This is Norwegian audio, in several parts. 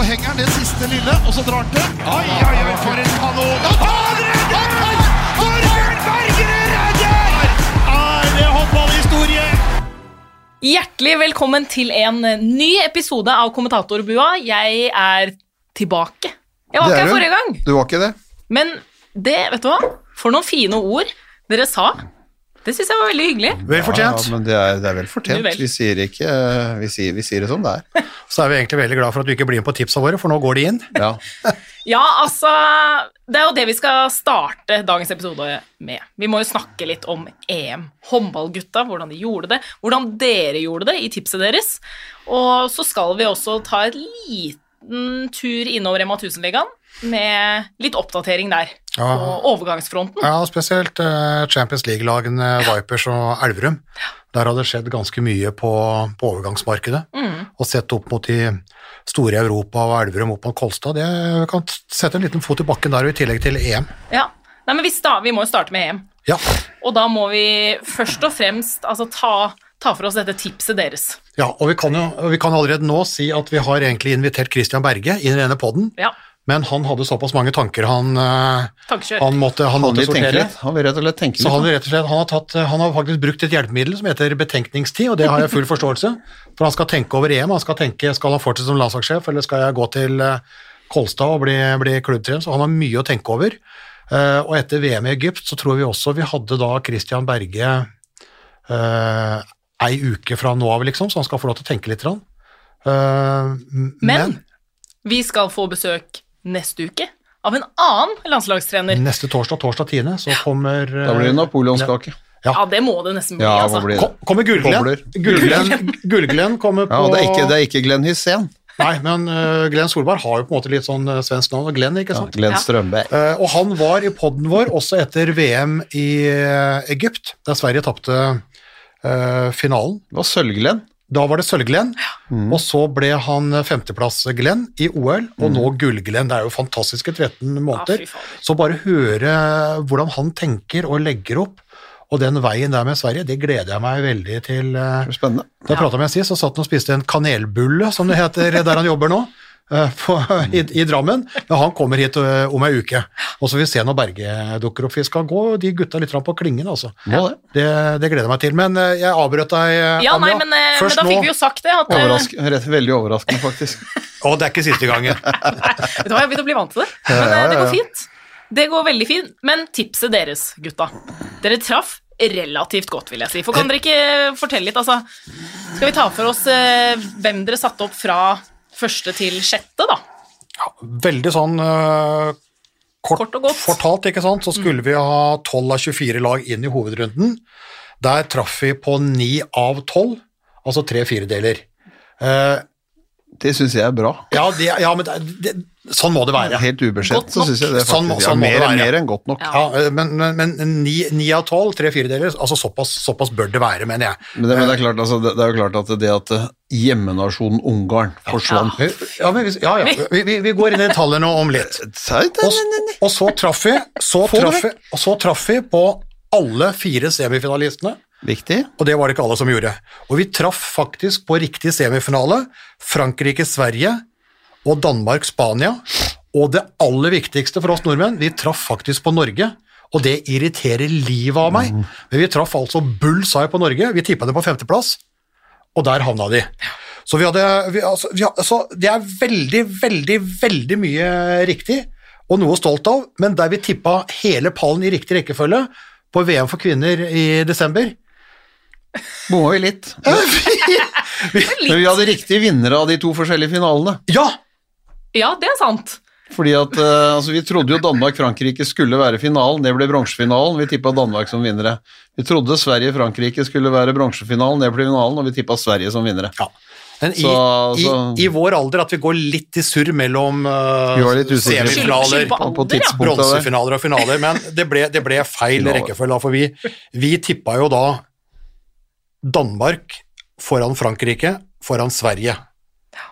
så henger han det siste lille, og så drar han til. Oi, oi, oi, for en kanon! Han redder! Torbjørn Bergerud redder! Er det håndballhistorie? Hjertelig velkommen til en ny episode av Kommentatorbua. Jeg er tilbake. Jeg var ikke er her forrige gang, Du var ikke det? men det, vet du hva? For noen fine ord dere sa. Det syns jeg var veldig hyggelig. Vel fortjent. Ja, men det er, det er vel fortjent. Vel. Vi sier ikke vi sier, vi sier det som det er. Så er vi egentlig veldig glad for at du ikke blir med på tipsa våre, for nå går de inn. Ja. Ja, altså Det er jo det vi skal starte dagens episode med. Vi må jo snakke litt om EM. Håndballgutta, hvordan de gjorde det. Hvordan dere gjorde det i tipset deres. Og så skal vi også ta et liten tur innover Rema 1000-ligaen med litt oppdatering der. Ja. På overgangsfronten. Ja, spesielt eh, Champions League-lagene Vipers og Elverum. Der har det skjedd ganske mye på, på overgangsmarkedet. Og sett opp mot de store i Europa og Elverum opp mot Kolstad, det kan sette en liten fot i bakken der, og i tillegg til EM. Ja. Nei, men vi, vi må jo starte med EM. Ja, Og da må vi først og fremst altså, ta, ta for oss dette tipset deres. ja og vi kan jo vi kan allerede nå si at vi har egentlig invitert Christian Berge inn i denne podden, Ja. Men han hadde såpass mange tanker han, eh, han måtte, han Han måtte sortere. litt. Han vil rett og slett tenke Så han, rett og slett, han, har tatt, han har faktisk brukt et hjelpemiddel som heter betenkningstid, og det har jeg full forståelse. For han skal tenke over EM. Han skal tenke skal han fortsette som landslagssjef, eller skal jeg gå til eh, Kolstad og bli, bli klubbtrener. Så han har mye å tenke over. Eh, og etter VM i Egypt så tror vi også vi hadde da Christian Berge uh, ei uke fra nå av, liksom, så han skal få lov til å tenke litt. Uh, men, Men vi skal få besøk neste uke av en annen landslagstrener. neste torsdag, torsdag 10., så kommer eh, Da blir det napoleonskake. Ja, det må det nesten bli, Ja, altså. blir det? Kom, kommer Gullglenn. Gullglenn, Gullglenn kommer på Ja, det er ikke, det er ikke Glenn Hysén. Nei, men uh, Glenn Solberg har jo på en måte litt sånn uh, svensk navn, Glenn, ikke Ja, sant? Glenn Strømberg. Uh, og han var i podden vår også etter VM i uh, Egypt, der Sverige tapte eh, finalen. Det var Sølv-Glenn. Da var det Sølv-Glenn, og så ble han femteplass-Glenn i OL, og nå Gull-Glenn. Det er jo fantastiske 13 måneder. Ja, så bare høre hvordan han tenker og legger opp, og den veien der med Sverige, det gleder jeg meg veldig til. eh, Spennende. da jeg prata med ham sist, så satt han og spiste en kanelbulle, som det heter der han jobber nå, på, i, i Drammen. Ja, han kommer hit eh, om ei uke, og så får vi se når Berge dukker opp. Vi skal gå de gutta litt fram på klingen, altså. Ja. det. Det, det gleder jeg meg til. Men eh, jeg avbrøt deg, eh, Ja, nei, Anja. men, eh, men da fikk vi jo sagt det. At, eh, Overrask, rett, veldig overraskende, faktisk. og det er ikke siste gangen. vet du hva, jeg har begynt å bli vant til det. Men ja, det går fint. Det går veldig fint. Men tipset deres, gutta. Dere traff relativt godt, vil jeg si. For kan dere ikke fortelle litt, altså Skal vi ta for oss eh, hvem dere satte opp fra første til sjette, da? Ja, Veldig sånn uh, kort, Kort og godt. fortalt, ikke sant, så skulle vi ha 12 av 24 lag inn i hovedrunden. Der traff vi på 9 av 12, altså tre firedeler. Eh, Det syns jeg er bra. ja, det, ja, men det, det, sånn må det være. Helt ubeskjent, så syns jeg det Sånn faktisk sånn må ja, det mer, være. mer enn godt nok. Ja. Ja, eh, men, men, ni 9, av 12, tre firedeler, altså såpass, såpass bør det være, mener jeg. Men det, men det, er klart, altså, det, det er jo klart at det at eh, hjemmenasjonen Ungarn forsvant Ja, men, hvis- ja, ja. Vi, vi, vi går inn i tallene om litt. Og, og så traff vi, så traff vi, og så traff vi på alle fire semifinalistene. Viktig. Og det var det ikke alle som gjorde. Og vi traff faktisk på riktig semifinale. Frankrike-Sverige og Danmark-Spania. Og det aller viktigste for oss nordmenn, vi traff faktisk på Norge. Og det irriterer livet av meg. Men vi traff altså bullseye på Norge. Vi tippa det på femteplass, og der havna de. Så vi hadde vi, altså, vi, altså, Det er veldig, veldig, veldig mye riktig, og noe stolt av, men der vi tippa hele pallen i riktig rekkefølge på VM for kvinner i desember Bomma vi litt. Men vi hadde riktige vinnere av de to forskjellige finalene. Ja! Ja, det er sant. Fordi at, uh, altså Vi trodde jo Danmark-Frankrike skulle være finalen, det ble bronsefinalen. Vi tippa Danmark som vinnere. Vi trodde Sverige-Frankrike skulle være bronsefinalen, det ble finalen, og vi tippa Sverige som vinnere. ja. Men i, Så- i, så- i vår alder at vi går litt i surr mellom uh, semifinaler, bronsefinaler og finaler, men det ble, det ble feil rekkefølge. For vi, vi tippa jo da Danmark foran Frankrike foran Sverige,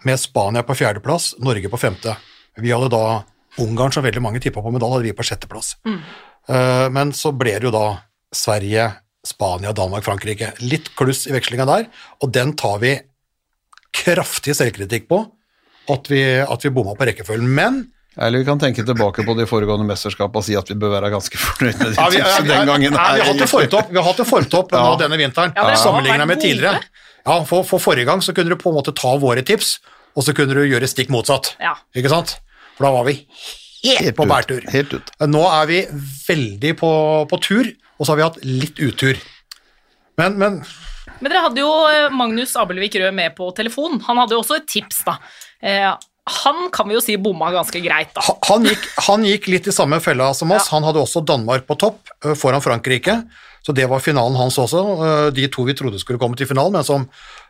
med Spania på fjerdeplass, Norge på femte. Vi hadde da Ungarn, som veldig mange tippa på, medalje, hadde vi på sjetteplass. Mm. men så ble det jo da Sverige, Spania, Danmark, Frankrike. Litt kluss i vekslinga der, og den tar vi kraftig selvkritikk på. at vi, at vi bomma på rekkefølgen. Men Eller vi kan tenke tilbake på de foregående mesterskapene og si at vi bør være ganske fornøyd med de ja, vi, tipsene den gangen. ja, vi har hatt det her. vi har hatt det formtopp nå denne vinteren, Ja, sammenlignet med tidligere. Ja, for, for forrige gang så kunne du på en måte ta våre tips, og så kunne du gjøre stikk motsatt. Ja. Ikke sant? For da var vi helt, Helt på ut, bærtur. helt ut. Nå er vi veldig på, på tur, og så har vi hatt litt utur. Men, men Men dere hadde jo eh, Magnus Abelvik Rød med på telefon. Han hadde jo også et tips, da. Eh, han kan vi jo si bomma ganske greit, da. han gikk, han gikk litt i samme fella som oss. Han hadde også Danmark på topp foran Frankrike, så det var finalen hans også. De to vi trodde skulle komme til finalen, men som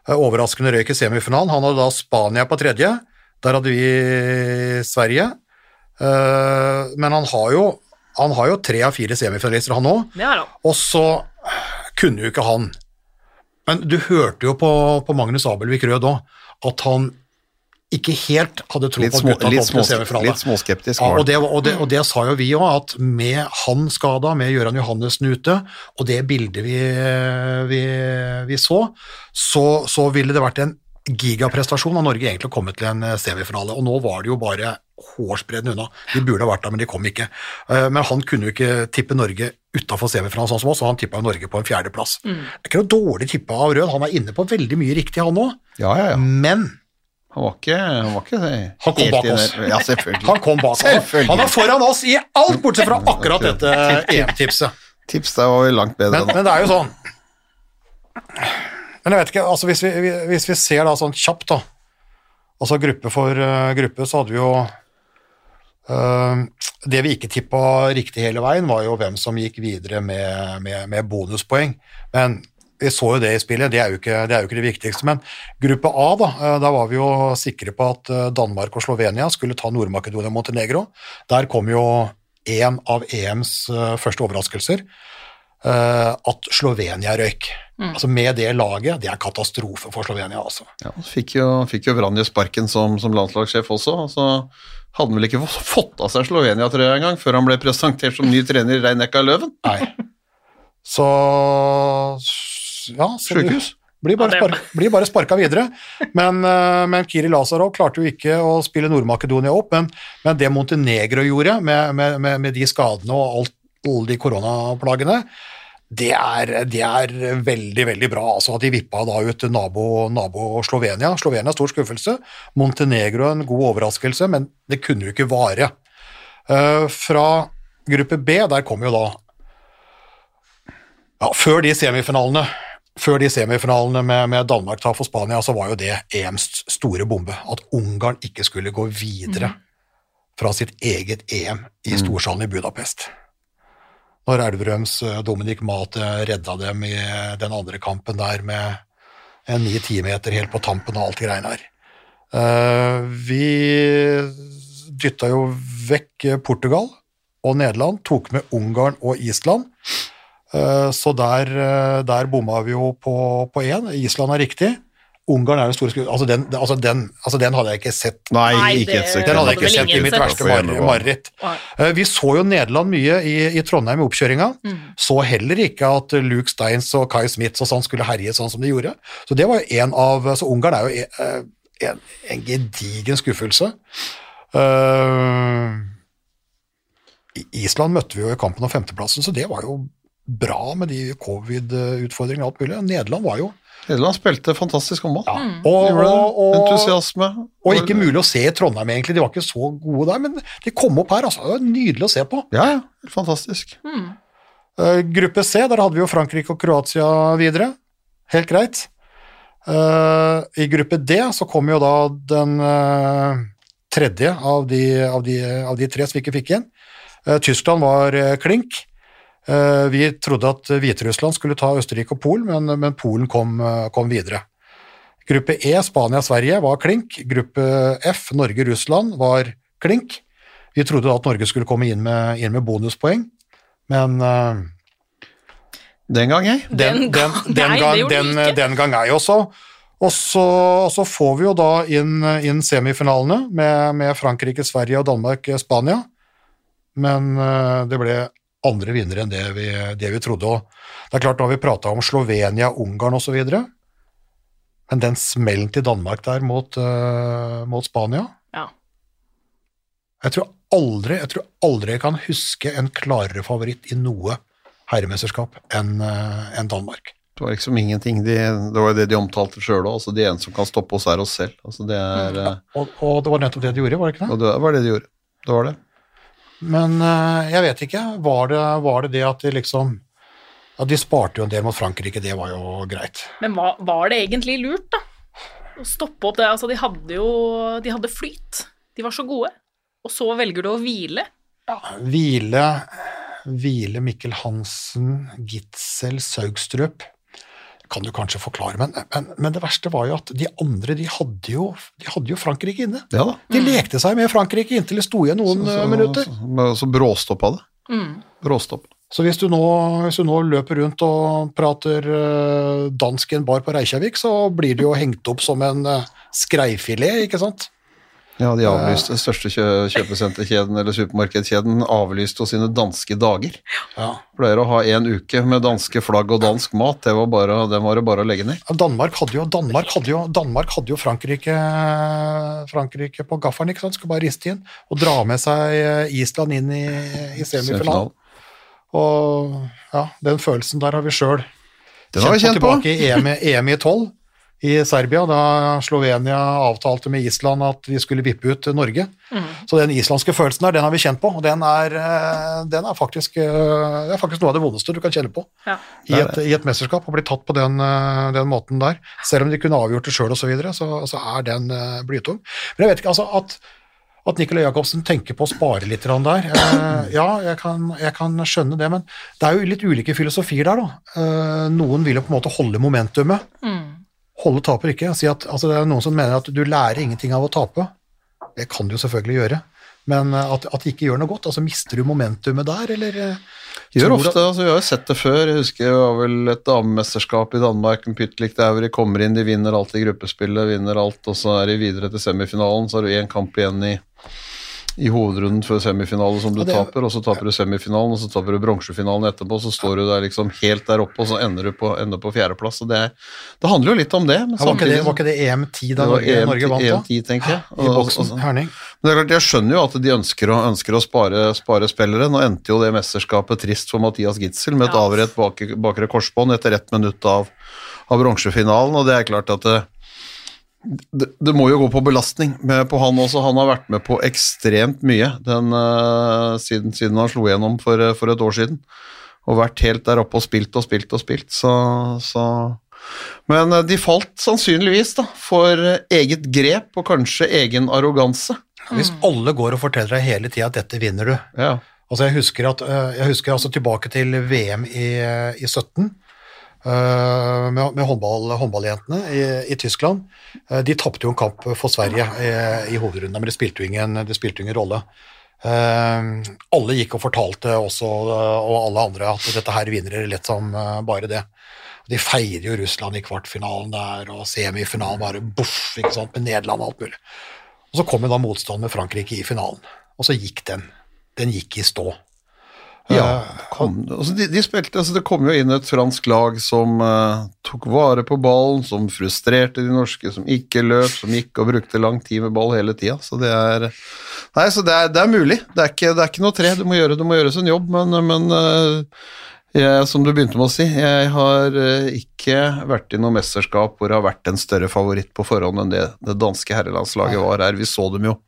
overraskende røyk i semifinalen. Han hadde da Spania på tredje, der hadde vi Sverige. Eh, Men han har jo, han har jo tre av fire semifinalister, han òg. Og så kunne jo ikke han Men du hørte jo på, på Magnus Abelvik Rød òg at han ikke helt hadde tro Litt, på små, gutta litt, små, semifinale. litt småskeptisk. Ja, og det. og, det, og det sa jo vi òg, at med han skada, med Gøran Johannessen ute, og det bildet vi, vi, vi så, så, så ville det vært en gigaprestasjon av Norge egentlig å komme til en eh, semifinale. Og nå var det jo bare hårsbredden unna. De burde ha vært der, men de kom ikke. Eh, Men han kunne jo ikke tippe Norge utafor semifinalen sånn som oss, og han tippa Norge på en fjerdeplass. Det er ikke noe dårlig tippa av Rød, han er inne på veldig mye riktig, han òg. Ja, ja, ja. Men Han var ikke, han var ikke Han kom helt bak oss. Ja, selvfølgelig. han kom bak. Selvfølgelig. Han var foran oss i alt, bortsett fra akkurat dette EM-tipset. Tips der var jo langt bedre Men, enn men det er jo sånn Men jeg vet ikke, altså hvis vi, hvis vi ser da sånn kjapt, da Altså gruppe for uh, gruppe, så hadde vi jo uh, Det vi ikke tippa riktig hele veien, var jo hvem som gikk videre med, med, med bonuspoeng. Men vi så jo det i spillet, det er jo ikke det, er jo ikke det viktigste. Men gruppe A, da, eh, da var vi jo sikre på at eh, Danmark og Slovenia skulle ta Nord-Makedonia og Montenegro. Der kom jo en av EMs eh, første overraskelser eh, at Slovenia røyk. Altså Med det laget, det er katastrofe for Slovenia, altså. Ja, fikk jo, fikk jo Vranje sparken som, som landslagssjef også, og så hadde han vel ikke fått av seg Slovenia-trøya engang, før han ble presentert som ny trener i Rein-Ekka Løven. Nei. Så Ja, Sjukehus. Blir bare, spark, blir bare sparka videre. Men, eh, men Kiri Lazarov klarte jo ikke å spille Nord-Makedonia opp, men, men det Montenegro gjorde, med, med, med, med de skadene og alt, alle de koronaplagene, det er, det er veldig, veldig bra. Altså de vippa da ut nabo, nabo Slovenia. Slovenia stor skuffelse. Montenegro en god overraskelse, men det kunne jo ikke vare. Eh, fra gruppe B, der kom jo da ja, Før de semifinalene før de semifinalene med, med Danmark-tap for Spania, så var jo det EMs store bombe. At Ungarn ikke skulle gå videre fra sitt eget EM i storsalen i Budapest. Når Elverums Dominik Dominic Mate redda dem i den andre kampen der med en ni timeter helt på tampen og alt de greiene her. Eh, vi dytta jo vekk Portugal og Nederland, tok med Ungarn og Island. Eh, Så der, eh, der bomma vi jo på på én. Island er riktig. Ungarn er den store. Altså den, altså, den, altså den hadde jeg ikke sett. Nei, ikke et sekund. Den hadde jeg ikke sett i mitt verste mar- mareritt. Eh, Vi så jo Nederland mye i, i Trondheim i oppkjøringa. Så heller ikke at Luke Steins og Kai Smith og sånn skulle herje sånn som de gjorde. Så det var jo en av Så Ungarn er jo en, en, en gedigen skuffelse. Uh, Island møtte vi jo i kampen om femteplassen, så det var jo bra med de covid-utfordringene og alt mulig. Nederland var jo Nederland spilte fantastisk håndball. ja. Mm. og, og, og, Entusiasme. og ikke mulig å se i Trondheim, egentlig. De var ikke så gode der, men de kom opp her. altså. Det var nydelig å se på. Ja, ja. Fantastisk. Eh, gruppe C, der hadde vi jo Frankrike og Kroatia videre. Helt greit. Eh, I gruppe D så kom jo da den eh, tredje av de, av, de, av de tre som vi ikke fikk igjen. Tyskland var klink. Eh, vi trodde at Hviterussland skulle ta Østerrike og Polen, men, men Polen kom, eh, kom videre. Gruppe E, Spania-Sverige, var klink. Gruppe F, Norge-Russland, var klink. Vi trodde da at Norge skulle komme inn med, inn med bonuspoeng, men eh, Den gang, ei. den, Den den, den, gang, den, den gang ei også. Og så, og så får vi jo da inn, inn semifinalene med, med Frankrike, Sverige og Danmark, Spania. Men det ble andre vinnere enn det vi, det vi trodde. Og det er klart, da har vi prata om Slovenia, Ungarn osv. Men den smellen til Danmark der mot, uh, mot Spania Ja. Jeg tror aldri jeg tror aldri jeg kan huske en klarere favoritt i noe herremesterskap enn uh, en Danmark. Det var liksom ingenting. De, det var jo det de omtalte sjøl òg. Altså, de eneste som kan stoppe oss, er oss selv. Altså, det er, ja, Og, og det var nettopp det de gjorde, var det ikke det? og det var det de gjorde. Det var det. Men eh, jeg vet ikke. Var det, var det det at de liksom ja, De sparte jo en del mot Frankrike, det var jo greit. Men hva, var det egentlig lurt, da? Å stoppe opp det? Altså, de hadde jo De hadde flyt. De var så gode. Og så velger du å hvile. Hvile, hvile Mikkel Hansen, Gitzel, Saugstrup kan du kanskje forklare, men, men, men det verste var jo at de andre de hadde jo, de hadde jo Frankrike inne. Ja da. De lekte seg med Frankrike inntil det sto igjen noen Så- eh, så- minutter. Så, så bråstoppa det. Mm. Bråstopp. Så hvis du, nå, hvis du nå løper rundt og prater eh, dansk i en bar på Reykjavik, så blir du jo hengt opp som en uh, skreifilet, ikke sant? Ja, de avlyste den største kjø kjøpesenterkjeden eller supermarkedkjeden avlyste hos sine danske dager. Ja. Pleier å ha en uke med danske flagg og dansk mat. Det var, bare, det var det bare å legge ned. Danmark hadde jo, Danmark hadde jo, Danmark hadde jo Frankrike, Frankrike på gaffelen, ikke sant? Skulle bare riste inn og dra med seg eh, Island inn i, i semifinalen. Og ja, den følelsen der har vi sjøl vi kjent på. tilbake i EM, EM i 12 i Serbia, da Slovenia avtalte med Island at de skulle vippe ut Norge. Så den islandske følelsen der, den har vi kjent på, og den er, eh, den er, faktisk, eh, det er faktisk noe av det vondeste du kan kjenne på Ja. i et, i et mesterskap, å bli tatt på den, eh, den måten der. Selv om de kunne avgjort det sjøl osv., så, videre, så så er den blytung. Men jeg vet ikke, altså at at Nicolai Jacobsen tenker på å spare litt der. Eh, ja, jeg kan, jeg kan skjønne det, men det er jo litt ulike filosofier der, da. Eh, noen vil jo på en måte holde momentumet. Mm. Holde taper ikke. Si at, altså det er noen som mener at du lærer ingenting av å tape. Det kan du jo selvfølgelig gjøre, men eh, at, at det ikke gjør noe godt. altså Mister du momentumet der, eller? eh, Gjør ofte, altså Vi har jo sett det før. Jeg husker det var vel et damemesterskap i Danmark. En pyttlik der hvor de kommer inn, de vinner alt i gruppespillet, vinner alt, og så er de videre til semifinalen. Så har du én kamp igjen i, i hovedrunden før semifinale som du Ja, det- taper, og så taper du semifinalen, og så taper du bronsefinalen etterpå, så står du der liksom helt der oppe, og så ender du på, ender på fjerdeplass. og Det, er- det handler jo litt om det. Men Ja, var, ikke det var ikke det EM10 da det Norge, EM, Norge vant, da? EM10, tenker jeg. I boksen, Herning. men det er klart, Jeg skjønner jo at de ønsker å, ønsker å spare, spare spillere. Nå endte jo det mesterskapet trist for Mathias Gitzel med et Ja. avrett bak, bakre korsbånd etter ett minutt av, av bronsefinalen. Og det er klart at det, det, det må jo gå på belastning med, på han også. Han har vært med på ekstremt mye den, eh, siden, siden han slo igjennom for, eh, for et år siden. Og vært helt der oppe og spilt og spilt og spilt. Så, så Men eh, de falt sannsynligvis da, for eget grep og kanskje egen arroganse. Hvis alle går og forteller deg hele tida at dette vinner du Ja. Altså Jeg husker, at, jeg husker altså tilbake til VM i, i 17 øh, med, med håndball, håndballjentene i, i Tyskland. Eh, De tapte jo en kamp for Sverige i, i hovedrunden, men det spilte jo ingen, spilte ingen rolle. Uh, alle gikk og fortalte også, uh, og alle andre, at dette her vinner dere lett som uh, bare det. De feirer jo Russland i kvartfinalen der, og semifinalen bare boff, ikke sant, med Nederland og alt mulig. Og så kom jo da motstanden med Frankrike i finalen, og så gikk den. Den gikk i stå. Ja, kom, altså de, de spilte, altså det kom jo inn et fransk lag som uh, tok vare på ballen, som frustrerte de norske, som ikke løp, som gikk og brukte lang tid med ball hele tida. Så det er Nei, så det er, det er mulig. Det er, ikke, det er ikke noe tre. Du må gjøre, det må gjøres en jobb, men, men uh, jeg, som du begynte med å si, jeg har eh, ikke vært i noe mesterskap hvor det har vært en større favoritt på forhånd enn det det danske herrelandslaget var her. Vi så dem jo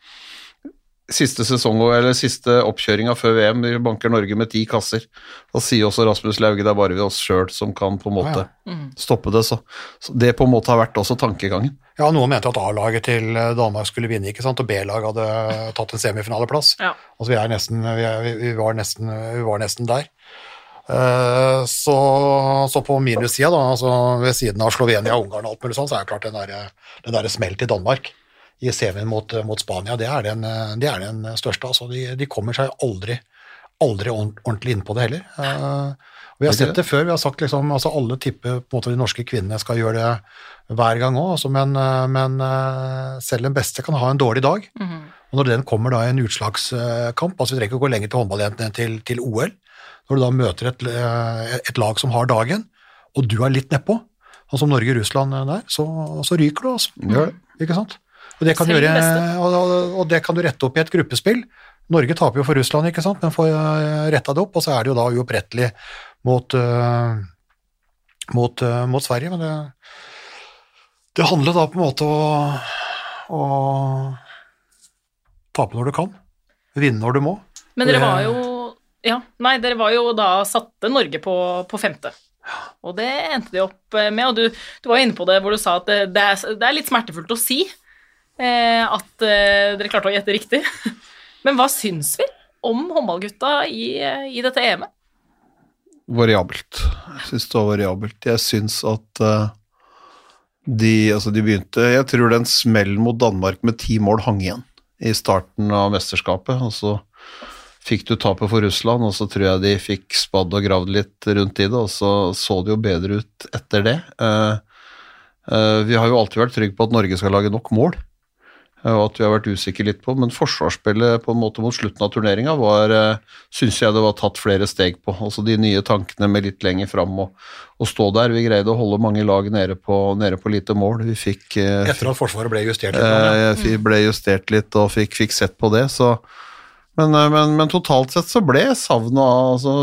siste sesong, eller siste oppkjøringa før VM, vi banker Norge med ti kasser. Da sier også Rasmus Lauge det er bare vi oss sjøl som kan på en måte Ja, stoppe det. Så, så det på en måte har vært også tankegangen. Ja, noen mente at A-laget til eh, Danmark skulle vinne, ikke sant, og B-laget hadde tatt en semifinaleplass. Ja. Altså, vi, er nesten, vi, er, vi, var nesten, vi var nesten der. Eh, så, så på minussida, da, altså ved siden av Slovenia, Ungarn og alt mulig sånn, så er det klart den der, den der smell til Danmark i semien mot, mot Spania, det er den, det er den største. Altså, de, de kommer seg aldri, aldri ordent- ordentlig innpå det heller. Uh, vi har sett det før, vi har sagt liksom, altså alle tipper på en måte de norske kvinnene skal gjøre det hver gang òg, altså, men, eh, men eh, selv den beste kan ha en dårlig dag. Mhm. Og når den kommer da i en utslagskamp, altså vi trenger ikke å gå lenger til håndballjentene til, til OL, når du da møter et, et lag som har dagen, og du er litt nedpå, sånn som Norge-Russland der, så, så ryker du, altså. Gjør det. Ikke sant? Og det, kan gjøre, og, og, det kan du rette opp i et gruppespill. Norge taper jo for Russland, ikke sant, men får eh, retta det opp, og så er det jo da uopprettelig mot, eh, mot, eh, mot Sverige. Men det, det handler da på en måte å, å tape når du kan, vinne når du må. Men dere var jo Ja, nei, dere var jo da satte Norge på, på femte. Og det endte de opp med, og du, du var jo inne på det hvor du sa at det, det, er, det er litt smertefullt å si at eh, dere klarte å gjette riktig. Men hva syns vi om håndballgutta i, eh, i dette EM-et? variabelt. Jeg syns det var variabelt. Jeg syns at eh, de, altså de begynte Jeg tror den smellen mot Danmark med ti mål hang igjen i starten av mesterskapet. og så fikk du tapet for Russland, og så tror jeg de fikk spadd og gravd litt rundt i det, og så så det jo bedre ut etter det. Uh, uh, vi har jo alltid vært trygge på at Norge skal lage nok mål, eh, og at vi har vært usikre litt på, men forsvarsspillet på en måte mot slutten av turneringa var uh, syns jeg det var tatt flere steg på. Altså de nye tankene med litt lenger fram og, og stå der. Vi greide å holde mange lag nede på, nede på lite mål. Vi fikk eh, Etter at Forsvaret ble justert litt. ja. Eh, Vi ble justert litt og fikk, fikk sett på det, så men, eh, men, men totalt sett så ble savnet av altså,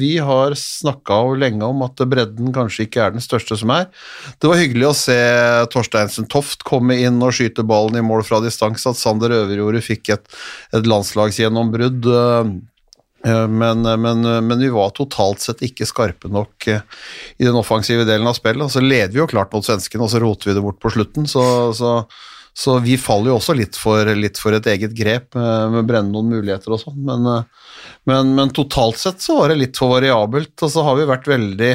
Vi har snakka lenge om at bredden kanskje ikke er den største som er. Det var hyggelig å se Torsteinsen Toft komme inn og skyte ballen i mål fra distanse, at Sander Øverjordet fikk et, et landslagsgjennombrudd. eh, eh, Men, men, men vi var totalt sett ikke skarpe nok i den offensive delen av spillet. Og så leder vi jo klart mot svenskene, og så roter vi det bort på slutten. Så, så, så vi faller jo også litt for, litt for et eget grep eh, med å brenne noen muligheter og sånn. Men, eh, men, men totalt sett så var det litt for variabelt, og så har vi vært veldig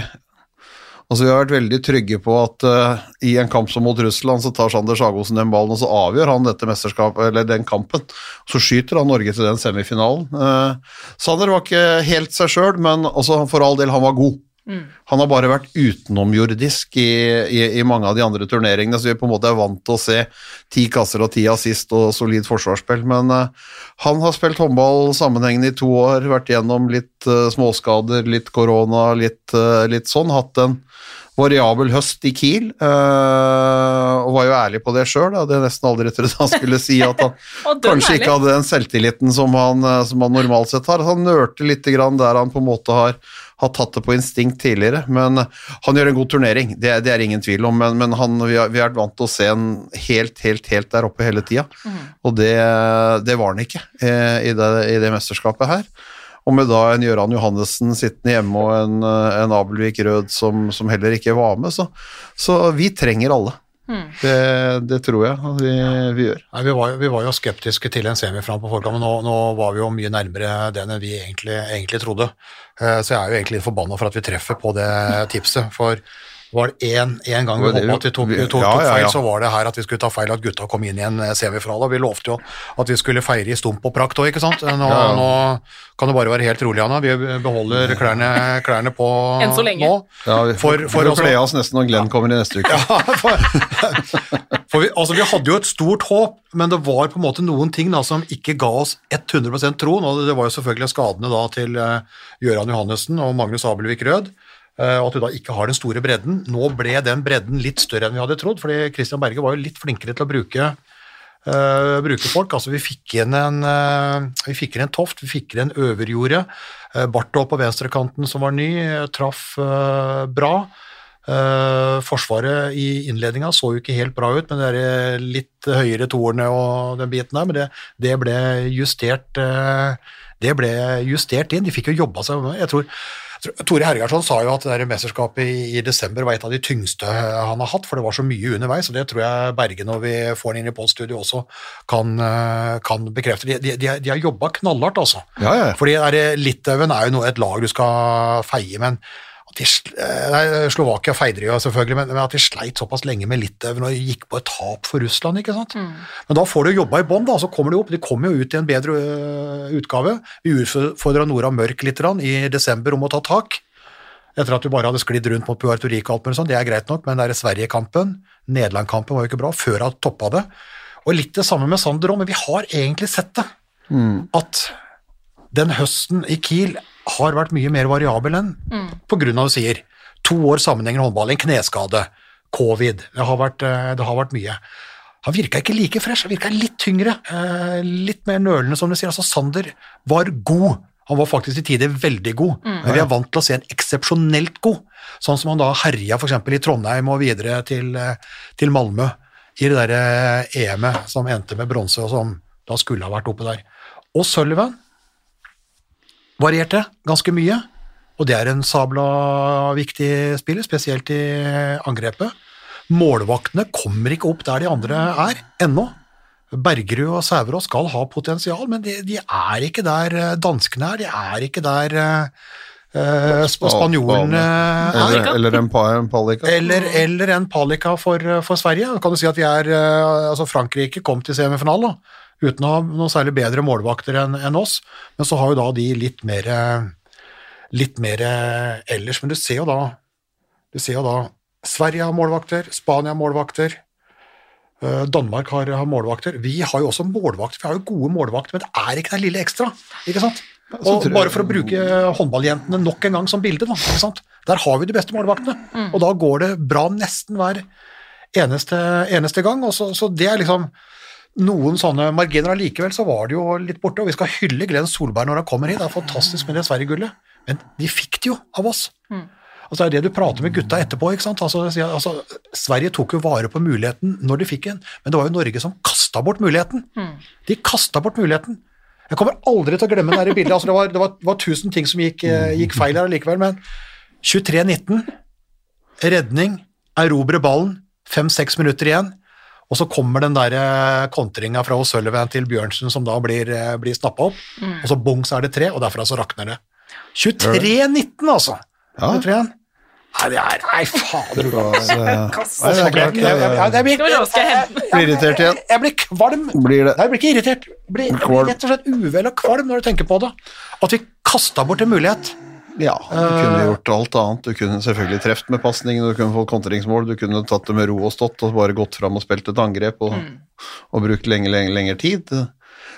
Altså Vi har vært veldig trygge på at uh, i en kamp som mot Russland, så tar Sander Sagosen den ballen, og så avgjør han dette mesterskapet, eller den kampen. Så skyter han Norge til den semifinalen. Uh, Sander var ikke helt seg sjøl, men også for all del, han var god. Han har bare vært utenomjordisk i, i, i mange av de andre turneringene, så vi på en måte er vant til å se ti kasser og ti assist og solid forsvarsspill. Men uh, han har spilt håndball sammenhengende i to år, vært gjennom litt uh, småskader, litt korona, litt, uh, litt sånn. Hatt en variabel høst i Kiel, og var jo ærlig på det sjøl. Hadde jeg nesten aldri trodd han skulle si at han kanskje ikke hadde den selvtilliten som han, som han normalt sett har. Han nørte litt grann der han på en måte har, har tatt det på instinkt tidligere, men han gjør en god turnering, det, det er ingen tvil om, men, men han, vi, har, vi har vært vant til å se en helt, helt, helt der oppe hele tida, og det, det var han ikke eh, i, det, i det mesterskapet her. Og med da en Gøran Johannessen sittende hjemme og en, eh, en Abelvik Rød som, som heller ikke var med, så, så vi trenger alle. Det, det tror jeg at vi, vi gjør. Nei, vi, var, vi var jo skeptiske til en semifram på forkant, men nå, nå var vi jo mye nærmere den enn vi egentlig, egentlig trodde. Eh, Så jeg er jo egentlig litt forbanna for at vi treffer på det tipset. For var det én gang vi Det var håpa vi- at vi tok, tok, tok, ja, ja, ja, feil, så var det her at vi skulle ta feil at gutta kom inn i en eh, semifinale. Vi lovte jo at vi skulle feire i stump og prakt òg, ikke sant. Nå, Ja, ja. nå kan du bare være helt rolig, Anna. Vi beholder klærne, klærne på Enn så lenge. nå. Ja, vi For- får, for får også- kle oss nesten når Glenn kommer i neste uke. For vi, altså, vi hadde jo et stort håp, men det var på en måte noen ting da, som ikke ga oss 100% troen, og det var jo selvfølgelig skadene da til uh, Gøran Johannessen og Magnus Abelvik Rød, eh, og at du da ikke har den store bredden. Nå ble den bredden litt større enn vi hadde trodd, fordi Christian Berge var jo litt flinkere til å bruke uh, bruke folk. Altså, vi fikk inn en, uh, fikk inn en Toft, vi fikk inn en Øverjordet. Uh, Barthold på venstrekanten som var ny, eh, traff uh, bra. Eh, forsvaret i innledninga så jo ikke helt bra ut, med de litt høyere toerne og den biten der, men det, det ble justert eh, det ble justert inn. De fikk jo jobba seg med jeg tror- Tore Hergarsson sa jo at det der mesterskapet i, i desember var et av de tyngste han har hatt, for det var så mye underveis, og det tror jeg Berge, når vi får han inn i podstudio, også kan, eh, kan bekrefte. De, de, de, har- jobba knallhardt, altså. Ja, ja. Fordi Litauen er jo noe, et lag du skal feie, men eh, nei, Slovakia feide jo selvfølgelig, men, men at de sleit såpass lenge med Litauen og gikk på et tap for Russland, ikke sant. Men da får du jobba i bånn, da, så kommer de opp. De kommer jo ut i en bedre øh, utgave. Vi utfordra Nora Mørk litt grann, i desember om å ta tak. Etter at vi bare hadde sklidd rundt mot Puerto Rico og alt mulig sånn, det er greit nok, men Sverige-kampen, Nederland-kampen var jo ikke bra, før han toppa det. Og litt det samme med Sander òg, men vi har egentlig sett det. At den høsten i Kiel har vært mye mer variabel enn på grunn av, du sier, to år sammenhengende håndball, en kneskade, covid, det har vært, eh, det har vært mye. han virka ikke like fresh, han virka litt tyngre, eh, litt mer nølende, som du sier. Altså, Sander var god. Han var faktisk til tider veldig god, men vi er vant til å se en eksepsjonelt god. Sånn som han da herja f.eks. i Trondheim og videre til, eh, til Malmö i det der eh, EM-et som endte med bronse, og som da skulle ha vært oppe der. Og Sullivan varierte ganske mye, og det er en sabla viktig spiller, spesielt i angrepet. Målvaktene kommer ikke opp der de andre er, ennå. Bergerud og Sæverås skal ha potensial, men de, de er ikke der eh, danskene er, de er ikke der eh, eh, sp- spanjolene er. Eller, eller en, Palika. Eller, eller en Palika for, for Sverige. Kan du si at vi er, eh, altså Frankrike kom til semifinalen da, uten å ha noe særlig bedre målvakter enn en oss, men så har jo da de litt mer, litt mer eh, ellers. Men du ser jo da, du ser jo da Sverige har målvakter, Spania har målvakter, eh, Danmark har, har målvakter. Vi har jo også målvakter, vi har jo gode målvakter, men det er ikke det lille ekstra, ikke sant? Og bare for å bruke håndballjentene nok en gang som bilde, da, ikke sant? Der har vi de beste målvaktene, og da går det bra nesten hver eneste, eneste gang, og så, så det er liksom noen sånne marginer allikevel, så var det jo litt borte, og vi skal hylle Glenn Solberg når han kommer hit, det er fantastisk med det Sverige-gullet, men de fikk det jo av oss. Altså det er det du prater med gutta etterpå, ikke sant? Altså, altså, Sverige tok jo vare på muligheten når de fikk den, men det var jo Norge som kastet bort muligheten. De kastet bort muligheten. Jeg kommer aldri til å glemme det bildet, altså det var, det var, det var tusen ting som gikk, eh, gikk feil her likevel, men 23-19, redning, erobre ballen, fem-seks minutter igjen, og så kommer den der eh, kontringa fra O'Sullivan til Bjørnsen som da blir, eh, blir snappa opp, og så bong så er det tre, og derfra så rakner det. 23-19 altså! Ja. 23. Nei, det er, nei fader. Det eh, nei, det er Jeg, klart, jeg, jeg, jeg, jeg, blir- Blir irritert igjen. jeg blir kvalm. Blir det. Nei, jeg blir ikke irritert. Jeg blir, jeg blir rett og slett uvel og kvalm når du tenker på det. At vi kasta bort en mulighet. Ja, du kunne gjort alt annet. Du kunne selvfølgelig truffet med pasningen, du kunne fått kontringsmål, du kunne tatt det med ro og stått og bare gått fram og spilt et angrep og, og brukt lenge, lenge, lengre tid.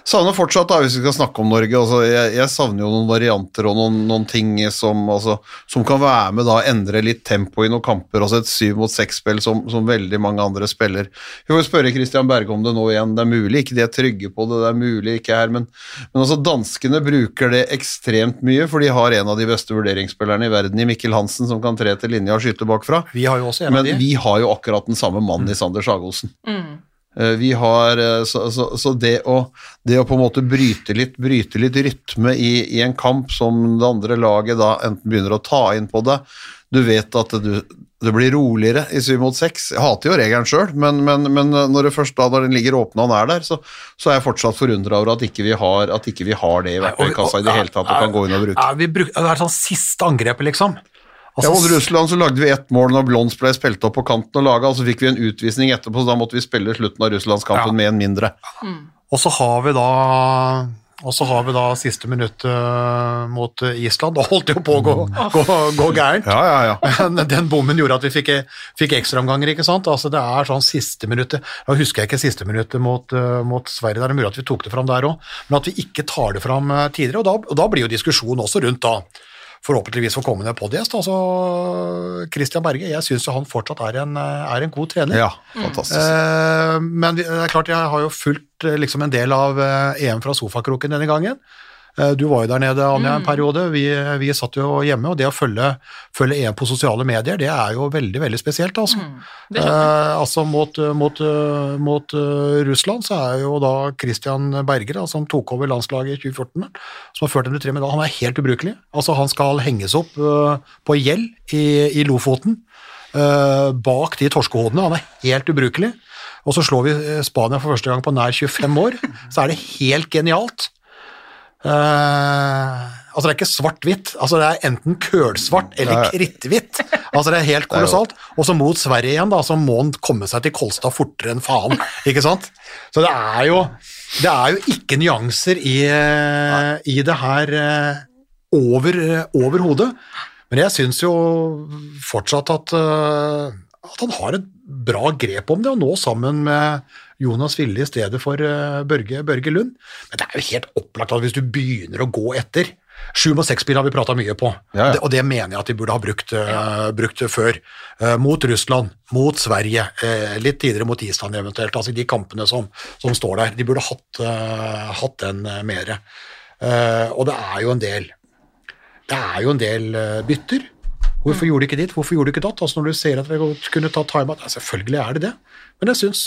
Savner fortsatt, da, hvis vi skal snakke om Norge, altså, jeg, jeg savner jo noen varianter og noen, noen ting som, altså, som kan være med da endre litt tempo i noen kamper, altså et syv mot seks-spill som, som veldig mange andre spiller. Vi får spørre Christian Berge om det nå igjen, det er mulig, ikke de er trygge på det, det er mulig ikke her, men, men altså danskene bruker det ekstremt mye, for de har en av de beste vurderingsspillerne i verden i Mikkel Hansen, som kan tre til linja og skyte bakfra. Vi har jo også en Men av de. vi har jo akkurat den samme mannen i Sander Sagosen. Eh, Vi har, eh, så, så, så det, å, det å på en måte bryte litt, bryte litt rytme i, i en kamp som det andre laget da enten begynner å ta inn på det du vet at du, det blir roligere i syv mot seks. Jeg hater jo regelen sjøl, men, men, men når det først da når den ligger åpen og han er der, så, så er jeg fortsatt forundra over at ikke vi har, at ikke vi har det i verktøykassa i det hele tatt og kan gå inn og bruke. Ja, vi bruk, det er sånn siste angrepet, liksom. Ja, Altså, mot Russland så lagde vi ett mål når Blons ble spilt opp på kanten og laga, og så fikk vi en utvisning etterpå, så da måtte vi spille slutten av russlandskampen Ja. med en mindre. og så har vi da og så har vi da siste minutt øh, mot øh, Island. Da holdt det jo på å gå, gå, gå gærent. Ja, ja, ja. Men den bommen gjorde at vi fikk, fikk ekstraomganger, ikke sant? Altså det er sånn siste minuttet Nå husker jeg ikke siste minuttet mot, øh, mot Sverige, det er mulig at vi tok det fram der òg, men at vi ikke tar det fram tidligere. Og da, og da blir jo diskusjonen også rundt da, forhåpentligvis for kommende podgjest. Altså Christian Berge, jeg syns han fortsatt er en, øh, er en god trener. ja fantastisk. Mm. men det er klart, jeg har jo fulgt eh, liksom en del av eh, EM fra sofakroken denne gangen. Eh, Du var jo der nede, Anja, en periode. Vi, vi satt jo hjemme, og det å følge, følge EM på sosiale medier, det er jo veldig, veldig spesielt, altså. Mm. Eh, altså mot, mot, eh, mot eh, Russland så er jo da Christian Berger, da, som tok over landslaget i 2014, som har ført dem til tre medaljer, han er helt ubrukelig. Altså han skal henges opp uh, på gjeld i, i Lofoten, uh, bak de torskehodene, han er helt ubrukelig. Og så slår vi Spania for første gang på nær 25 år, så er det helt genialt. Eh, altså det er ikke svart-hvitt, altså det er enten kølsvart eller kritthvitt. Altså det er helt kolossalt. Og så mot Sverige igjen, da, så må han komme seg til Kolstad fortere enn faen, ikke sant? Så det er jo, det er jo ikke nyanser i, i det her eh, over, eh, over hodet. Men jeg syns jo fortsatt at, at han har et bra grep om det, og nå sammen med Jonas Ville i stedet for eh, Børge, Børge Lund. Men det er jo helt opplagt at hvis du begynner å gå etter Sju mot seks-spill har vi prata mye på, Ja, ja. Det, og det mener jeg at de burde ha brukt, uh, brukt før. Uh, mot Russland, mot Sverige, uh, litt tidligere mot Island eventuelt. Altså de kampene som, som står der. De burde hatt, hatt den mere. Eh, og det er jo en del Det er jo en del bytter. Hvorfor gjorde de ikke ditt, hvorfor gjorde de ikke datt? Altså Når du ser at vi kunne ta timeout, ja, selvfølgelig er det det. Men jeg syns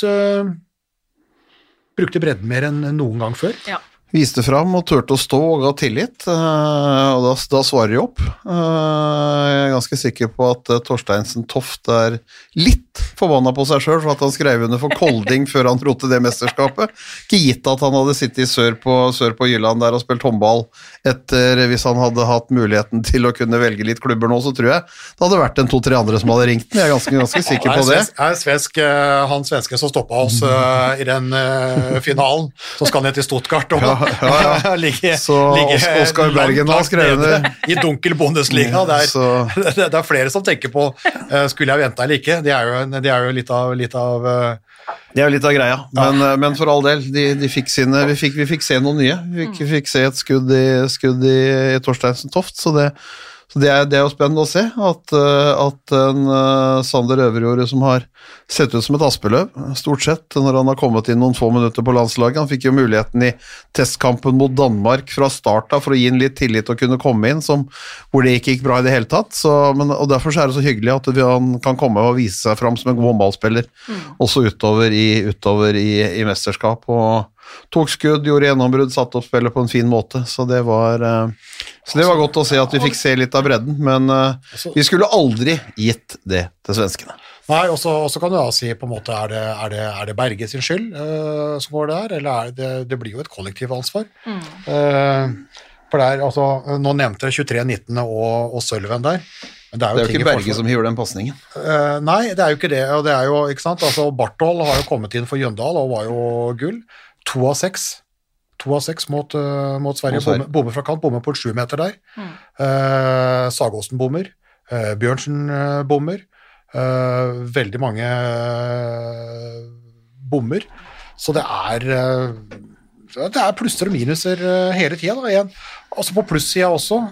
Brukte bredden mer enn noen gang før. Ja. Viste fram og turte å stå og ga tillit, eh, og da, da svarer de opp. Eh, Jeg er ganske sikker på at eh, Torsteinsen Toft er litt forbanna på seg sjøl for at han skrev under for Kolding før han dro til det mesterskapet. Ikke gitt at han hadde sittet sør på, sør på Jylland der og spilt håndball etter Hvis han hadde hatt muligheten til å kunne velge litt klubber nå, så tror jeg det hadde vært en to-tre andre som hadde ringt den. Jeg er ganske, ganske sikker på Det det. er, svensk, er han svenske som stoppa oss eh, i den uh, finalen, Så skal han ned til Stuttgart og ja, ligge, Så ligge Oskar Bergen har skrevet det. I dunkel Bundesliga. Det er, det, er flere som tenker på eh, skulle jeg venta eller ikke. Det er jo, det er jo litt av, litt av eh, Det er jo litt av greia, men, ja. men for all del, de, de fikk sine, vi, fikk, vi fikk se noen nye. Vi fikk, vi fikk se et skudd i, skudd i, i Torsteinsen Toft, så det, så det, er, det er jo spennende å se at, eh, at en eh, Sander Øverjordet som har sett ut som et aspeløv, stort sett, når han har kommet inn noen få minutter på landslaget. Han fikk jo muligheten i testkampen mot Danmark fra start av for å gi ham litt tillit og kunne komme inn, som, hvor det ikke gikk bra i det hele tatt. Så, men, og Derfor så er det så hyggelig at han kan komme og vise seg fram som en god håndballspiller, også utover i, utover i, i mesterskap. og Tok skudd, gjorde gjennombrudd, satte opp spillet på en fin måte. Så det var, eh, så det var godt å se at vi fikk se litt av bredden, men eh, vi skulle aldri gitt det til svenskene. Nei, og så kan du da si på en måte er det, er det, er det Berge sin skyld uh, som går der, eller er det, det blir jo et kollektivansvar. Uh, for der, altså, nå nevnte jeg 23-19 og, og Sølven der. Men det er jo, Det er jo ikke Berge som hiver den pasningen. Uh, nei, det er jo ikke det. og det er jo, ikke sant, altså Barthold har jo kommet inn for Jøndal og var jo gull. To av seks. To av seks mot, uh, mot Sverige. Bommer, bommer fra kant, bommer på en sjumeter der. Eh, Sagåsen bommer. eh, Bjørnsen eh, bommer. Eh, veldig mange eh, bommer. Så det er eh, det er plusser og minuser eh, hele tida. Altså på plussida også,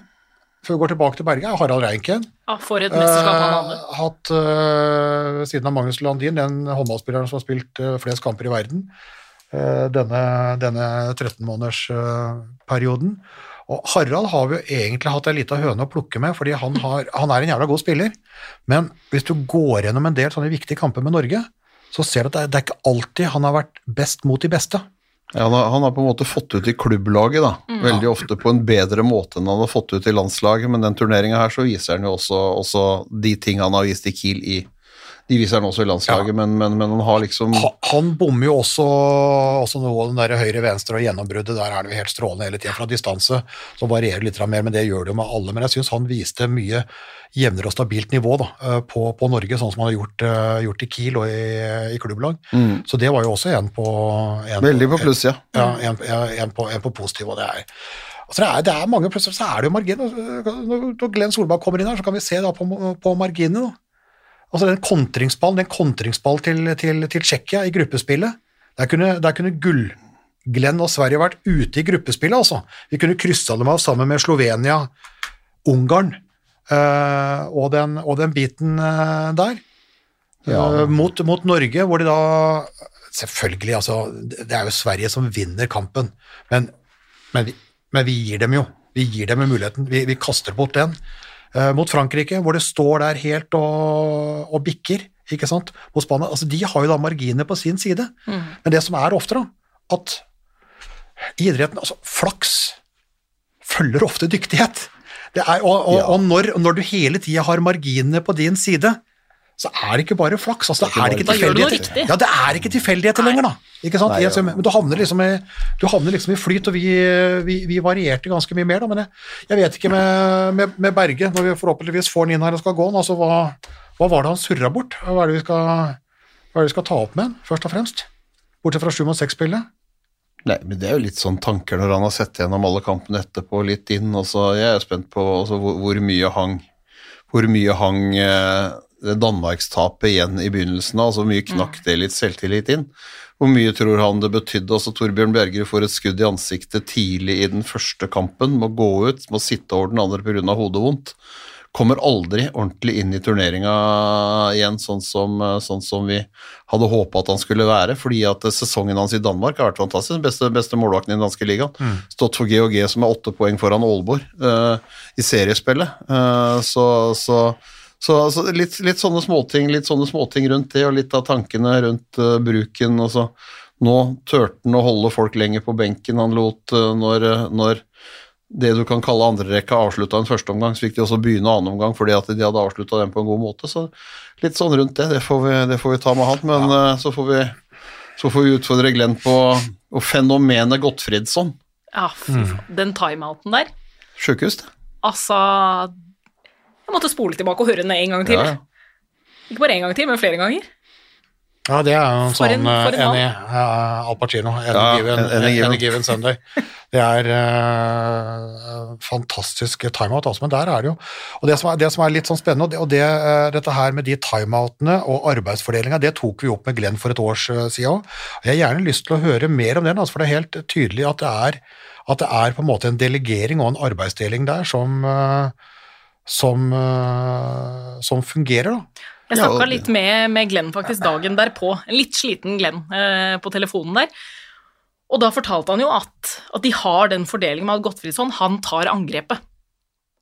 før vi går tilbake til Berge, er Harald Reinken. Ja, for et mesterskap han hadde. Hatt eh, siden av Magnus Landin, den håndballspilleren som har spilt eh, flest kamper i verden denne, denne 13-månedersperioden. og Harald har vi jo egentlig hatt ei lita høne å plukke med, fordi han, har, han er en jævla god spiller. Men hvis du går gjennom en del sånne viktige kamper med Norge, så ser du at det er, det er ikke alltid han har vært best mot de beste. Ja, han, har, han har på en måte fått ut i klubblaget, da. Veldig ofte på en bedre måte enn han har fått ut i landslaget, men den turneringa her så viser han jo også, også de ting han har vist i Kiel i De viser han også i landslaget, men, men, men han har liksom Han, Han bommer jo også, også noe den der høyre-venstre og gjennombruddet. Der er det jo helt strålende hele tida fra distanse. Så varierer litt mer, men det gjør det jo med alle. Men jeg syns han viste mye jevnere og stabilt nivå da, eh, på, på Norge, sånn som han har gjort, eh, gjort i Kiel og i, i klubblag. Så det var jo også en på en Veldig på pluss, Ja, en, ja, en, på, en på positiv, og det er Altså det, er, det er mange Plutselig så er det jo marginer. Når Glenn Solberg kommer inn her, så kan vi se på, på marginene. Altså den kontringsballen, den kontringsball til, til, til Tsjekkia i gruppespillet, der kunne, der kunne Gull-Glenn og Sverige vært ute i gruppespillet, altså. Vi kunne kryssa dem av sammen med Slovenia, Ungarn øh, og, den, og den biten øh, der. Ja. Øh, mot, mot Norge, hvor de da Selvfølgelig, altså. Det er jo Sverige som vinner kampen, men, men, vi, men vi gir dem jo vi gir dem muligheten. Vi, vi kaster bort den. Eh, mot Frankrike, hvor det står der helt og, og bikker, ikke sant, mot Spania. Altså, de har jo da marginene på sin side. Men det som er ofte, da, at i idretten Altså, flaks følger ofte dyktighet. Det er, og og, Ja. og når, når du hele tida har marginene på din side, så er det ikke bare flaks. Altså, det er ikke du noe tilfeldigheter. Ja, det er ikke tilfeldigheter lenger, da. Ikke sant? Nei, ja. Men du havner liksom i, du havner liksom i flyt, og vi, vi, vi varierte ganske mye mer, da. Men jeg, jeg vet ikke med, med, med Berge, når vi forhåpentligvis får han inn her og skal gå altså hva, hva var det han surra bort? Hva er det vi skal, er det vi skal ta opp med han, først og fremst? Bortsett fra 7 mot 6-spillet? Nei, men det er jo litt sånn tanker når han har sett gjennom alle kampene etterpå, litt inn, og så jeg er spent på altså, hvor, hvor mye hang hvor mye hang eh, Danmarkstapet igjen i begynnelsen, altså hvor mye knakk det litt selvtillit inn. Hvor mye tror han det betydde? Altså Torbjørn Bjergerud får et skudd i ansiktet tidlig i den første kampen, må gå ut, må sitte over den andre pga. hodevondt. Kommer aldri ordentlig inn i turneringa igjen, sånn som, sånn som vi hadde håpa at han skulle være. Fordi at sesongen hans i Danmark har vært fantastisk. Den beste, beste målvakten i den danske ligaen. Stått for GHG, som er åtte poeng foran Aalborg uh, i seriespillet. Uh, så, så, så, så litt, litt, sånne småting, litt sånne småting rundt det, og litt av tankene rundt uh, bruken. Altså, nå turte han å holde folk lenger på benken. Han lot uh, når, når det du kan kalle andrerekka avslutta en første omgang, så fikk de også begynne annen omgang fordi at de hadde avslutta den på en god måte. Så litt sånn rundt det, det får vi, det får vi ta med han. Men ja. så, får vi, så får vi utfordre Glenn på og fenomenet Gottfridsson. Ja, fy faen. Den timeouten der. Sjukehus, det. Altså Jeg måtte spole tilbake og høre den en gang til. Ja, ja. Ikke bare en gang til, men flere ganger. Ja, det er jo en For sånn en- en uh, enig uh, Al Pacino. Any, Ja, given, any given. any given Sunday. Det er uh, fantastisk timeout, altså. Men der er det jo Og det som er, det som er litt sånn spennende, og, det, og det, uh, dette her med de timeoutene og arbeidsfordelinga, det tok vi opp med Glenn for et år uh, siden òg. Jeg har gjerne lyst til å høre mer om den, altså, for det er helt tydelig at det er, at det er på en måte en delegering og en arbeidsdeling der som uh, som, uh, som fungerer, da. Jeg Ja, snakka litt med, med Glenn faktisk dagen derpå, en litt sliten Glenn eh, på telefonen der. Og da fortalte han jo at, at de har den fordelingen med at Gottfridsson, han tar angrepet.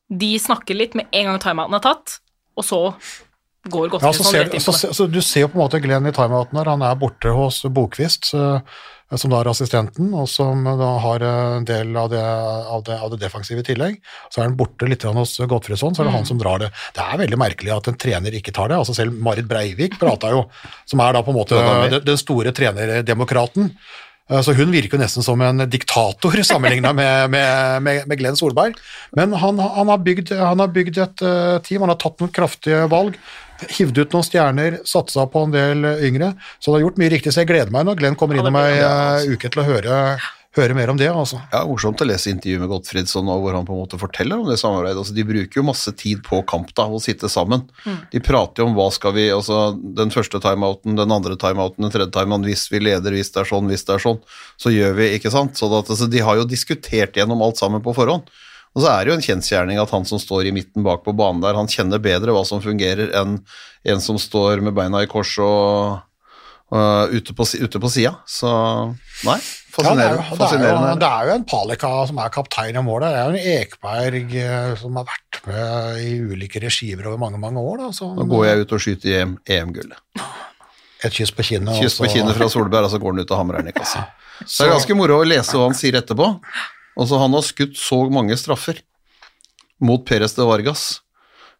De snakker litt med en gang timeouten er tatt, og så går Ja, så ser, rett inn så, på det. så, så du ser jo på en måte Glenn i timeouten her, han er borte hos Bokvist, eh, som da er assistenten, og som da har en del av det, av det, av det defensive i tillegg. Så er han borte litt hos Godfredsson, så er det han som drar det. Det er veldig merkelig at en trener ikke tar det. altså Selv Marit Breivik prata jo, som er da på en måte den, den store trenerdemokraten. Eh, Så hun virker jo nesten som en diktator sammenligna med, med, med, med Glenn Solberg. Men han, han, har, bygd, han har bygd et eh, team, han har tatt noen kraftige valg. Hivd ut noen stjerner, satsa på en del yngre. Så det har gjort mye riktig, så jeg gleder meg når Glenn kommer inn om innom ei eh, uke til å høre, høre mer om det. altså. Ja, Morsomt å lese intervjuet med Gottfridsson og hvor han på en måte forteller om det samarbeidet. Altså, de bruker jo masse tid på kamp da, å sitte sammen. De prater jo om hva skal vi altså Den første timeouten, den andre timeouten, den tredje timeouten. Hvis vi leder, hvis det er sånn, hvis det er sånn, så gjør vi, ikke sant. Så at, altså, de har jo diskutert gjennom alt sammen på forhånd. Og så er det jo en kjensgjerning at han som står i midten bak på banen der, han kjenner bedre hva som fungerer enn en som står med beina i kors og, Uh, ute på, ute på sida. Så nei, Ja, det, er fascinerende. jo, det, er jo, det er jo en Palika som er kaptein i målet. Det er jo en Ekberg eh, som har vært med i ulike regimer over mange mange år. Da, så, Nå går jeg ut og skyter EM EM-gullet. Et kyss på kinnet. Kyss på kinnet fra Solberg, og så går han ut og hamrer den i kassa. Så det er ganske moro å lese hva han sier etterpå. Altså, han har skutt så mange straffer mot Perez de Vargas.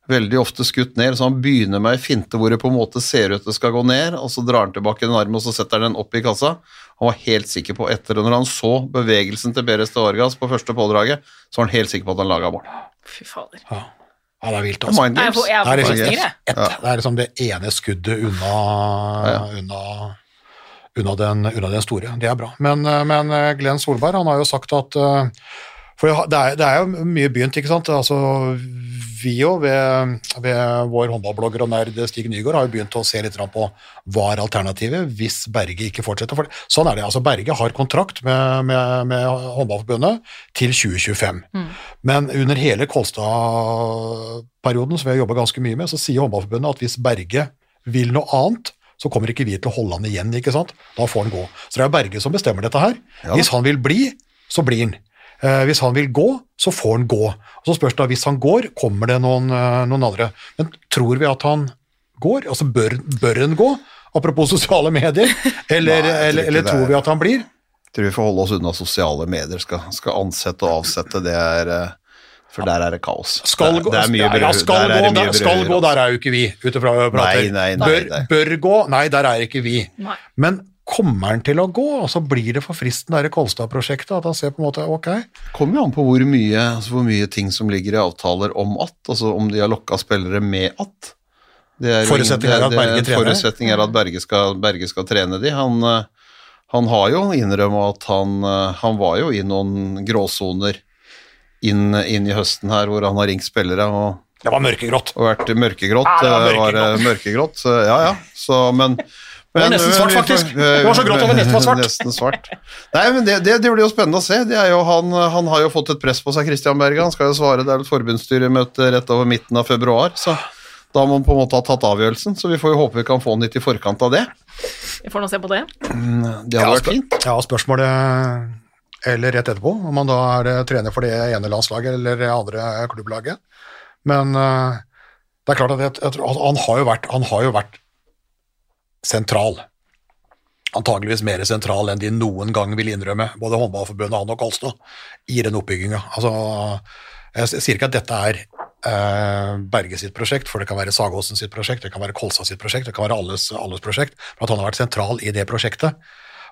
Veldig ofte skutt ned, så han begynner med ei finte hvor det på en måte ser ut det skal gå ned, og så drar han tilbake den armen, og så setter han den opp i kassa. Han var helt sikker på etter, det, når han så bevegelsen til Perez de Vargas på første pådraget, så var han helt sikker på at han laga mål. Fy fader. Ja. ja, det er vilt, Det er altså. får, jeg Det er liksom- Det er liksom det ene skuddet unna, unna, unna, den, unna den store. Det er bra. Men, eh, men eh, Glenn Solberg han har jo sagt at eh, For det er, det er jo mye begynt, ikke sant. Altså, vi jo ved, ved vår håndballblogger og nerd Stig Nygaard har jo begynt å se litt på hva er alternativet hvis Berge ikke fortsetter. For sånn er det. altså Berge har kontrakt med, med, med Håndballforbundet til 2025. Men under hele Kolstad-perioden, som vi har jobba ganske mye med, så sier Håndballforbundet at hvis Berge vil noe annet, så kommer ikke vi til å holde han igjen, ikke sant? Da får han gå. Så det er Berge som bestemmer dette her. Ja. Hvis han vil bli, så blir han. Eh, hvis han vil gå, så får han gå. Og Så spørs det hvis han går, kommer det noen, eh, noen andre. Men tror vi at han går? Altså bør, bør han gå? Apropos sosiale medier. Eller, Nei, eller, eller tror vi at han blir? tror vi får holde oss unna sosiale medier. Skal, skal ansette og avsette, det er eh, For der er det kaos. Skal det, gå, det er ja, skal, der er gå, der, skal gå, der er jo ikke vi, ut ifra hva jeg prater. Nei, nei, nei, bør, nei. bør gå, nei, der er ikke vi. Nei. Men kommer han til å gå, og så blir det for fristen det Kolstad-prosjektet, at han ser på en måte, ok, kommer jo an på hvor mye, altså hvor mye ting som ligger i avtaler om at, altså om de har lokka spillere med at. Det er Forutsetning er at Berge trener. Forutsetning er at Berge skal, Berge skal trene de. Han, eh, han har jo innrømmet at han, eh, han var jo i noen gråsoner inn, inn i høsten her, hvor han har ringt spillere og Det var mørkegrått. og vært mørkegrått. Ja, det var mørkegrått. var eh, mørkegrått. Ja, ja. Så, men var nesten svart, faktisk. eh, Det var så grått at det nesten var svart. Nesten svart. Nei, men det, det, det blir jo spennende å se. Det er jo han, han har jo fått et press på seg, Christian Berge. Han skal jo svare, det er et forbundsstyremøte rett over midten av februar, så da må han på en måte ha tatt avgjørelsen. Så vi får jo håpe vi kan få han litt i forkant av det. Vi får nå se på det. Det hadde vært fint. Ja, spørsmålet eller rett etterpå, om han da er eh, trener for det ene landslaget eller det andre klubblaget. Men uh, det er klart at jeg, jeg tror, han, har vært, han har jo vært sentral. Antageligvis mer sentral enn de noen gang vil innrømme, både Håndballforbundet han og Kolstad, i den oppbygginga. Altså, jeg sier ikke at dette er uh, Berge sitt prosjekt, for det kan være Sagåsen sitt prosjekt, det kan være Kolstad sitt prosjekt, det kan være alles, alles prosjekt, men at han har vært sentral i det prosjektet.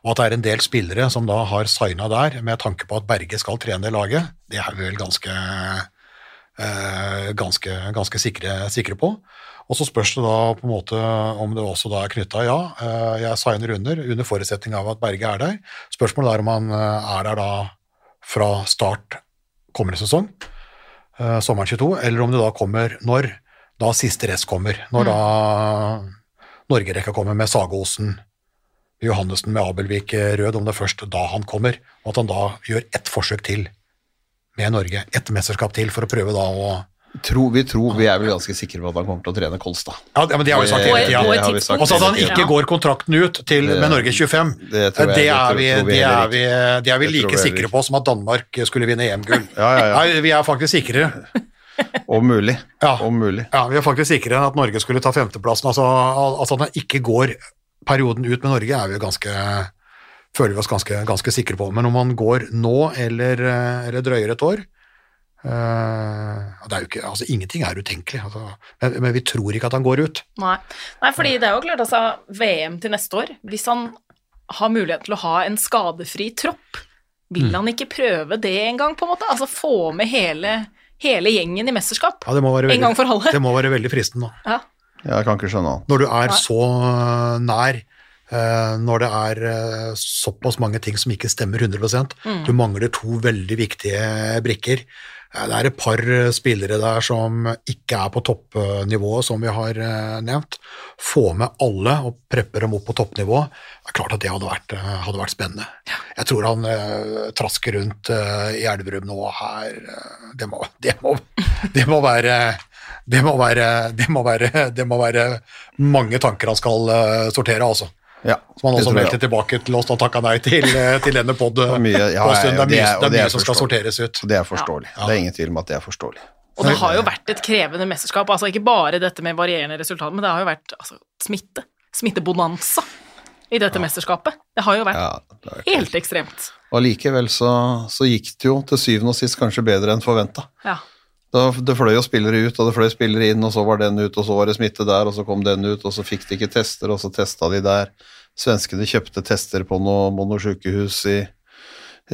Og at det er en del spillere som da har signa der med tanke på at Berge skal trene laget, det er vi vel ganske, eh, ganske, ganske sikre, sikre på. Og så spørs det da på en måte om det også da er knytta Ja, eh, jeg signer under, under forutsetning av at Berge er der. Spørsmålet er om han eh, er der da fra start kommende sesong, eh, sommeren 22, eller om det da kommer når da siste rest kommer. Når da Norgerekka kommer med Sagosen, Johannessen med Abelvik eh, Rød, om det først da han kommer, og at han da gjør ett forsøk til med Norge, ett mesterskap til, for å prøve da å Tror, vi tror, vi er vel ganske sikre på at han kommer til å trene Kolstad. Ja, ja, men det har vi sagt På hele tida. tidspunkt. Og så at han ikke går kontrakten ut til, med Norge 25, det jeg- det, det er vi, det, er vi, det er vi like sikre på som at Danmark skulle vinne EM-gull. Ja, ja, ja. Nei, vi er faktisk sikre. Om mulig. Ja. Om mulig. Ja, vi er faktisk sikre enn at Norge skulle ta femteplassen. Altså, altså at han ikke går perioden ut med Norge, er vi ganske føler vi oss ganske, ganske sikre på. Men om han går nå eller, eh, eller drøyer et år eh, det er jo ikke, altså Ingenting er utenkelig, altså, men, men vi tror ikke at han går ut. Nei. Nei, fordi det er jo klart, altså, VM til neste år Hvis han har mulighet til å ha en skadefri tropp, vil han ikke prøve det en gang, på en måte? Altså få med hele, hele gjengen i mesterskap? Ja, det må være En gang for alle. Det må være veldig fristende. Ja. Jeg kan ikke skjønne annet. Når du er Nei. så eh, nær, eh, når det er eh, såpass mange ting som ikke stemmer 100 Mm. Du mangler to veldig viktige brikker. Det er et par spillere der som ikke er på toppnivået, som vi har nevnt. Få med alle og preppe dem opp på toppnivå. Det er klart at det hadde vært, hadde vært spennende. Jeg tror han eh, trasker rundt eh, i Elverum nå her det, må, det, må, det må være det må være, det må være, det må være mange tanker han skal eh, sortere, altså. Ja, Som han også meldte tilbake til oss da takka nei til, eh, til denne pod. ja, ja, det er det mye, er- det er er mye som skal sorteres ut. Det er forståelig. Det er ingen tvil om at det er forståelig. Og det har jo vært et krevende mesterskap. altså Ikke bare dette med varierende resultat, men det har jo vært altså, smitte. Smittebonanza i dette mesterskapet. Det har jo vært Ja, det helt ekstremt. Og likevel så, så gikk det jo til syvende og sist kanskje bedre enn forventa. Ja. Det fløy jo spillere ut, og det fløy spillere inn, og så var den ut, og så var det smitte der, og så kom den ut, og så fikk de ikke tester, og så testa de der. Svenskene kjøpte tester på noe, på noe sykehus i,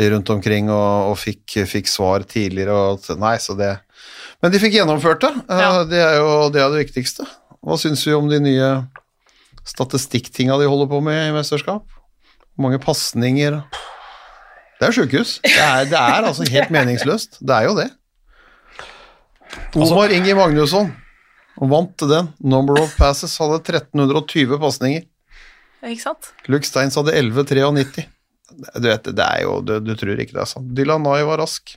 i rundt omkring og, og fikk, fikk svar tidligere. Og, nei, så det Men de fikk gjennomført det. Eh, Ja. Det er jo det, er det viktigste. Hva syns vi om de nye statistikktinga de holder på med i mesterskap? Hvor mange pasninger Det er sjukehus. Det det er altså helt meningsløst. Det er jo det. Omar Inge Magnusson vant den. Number of passes hadde 1320 pasninger. Ikke sant? Luke Steins hadde 1193. Du vet, det er jo, du, du tror ikke det er sant. Dylan Nye var rask.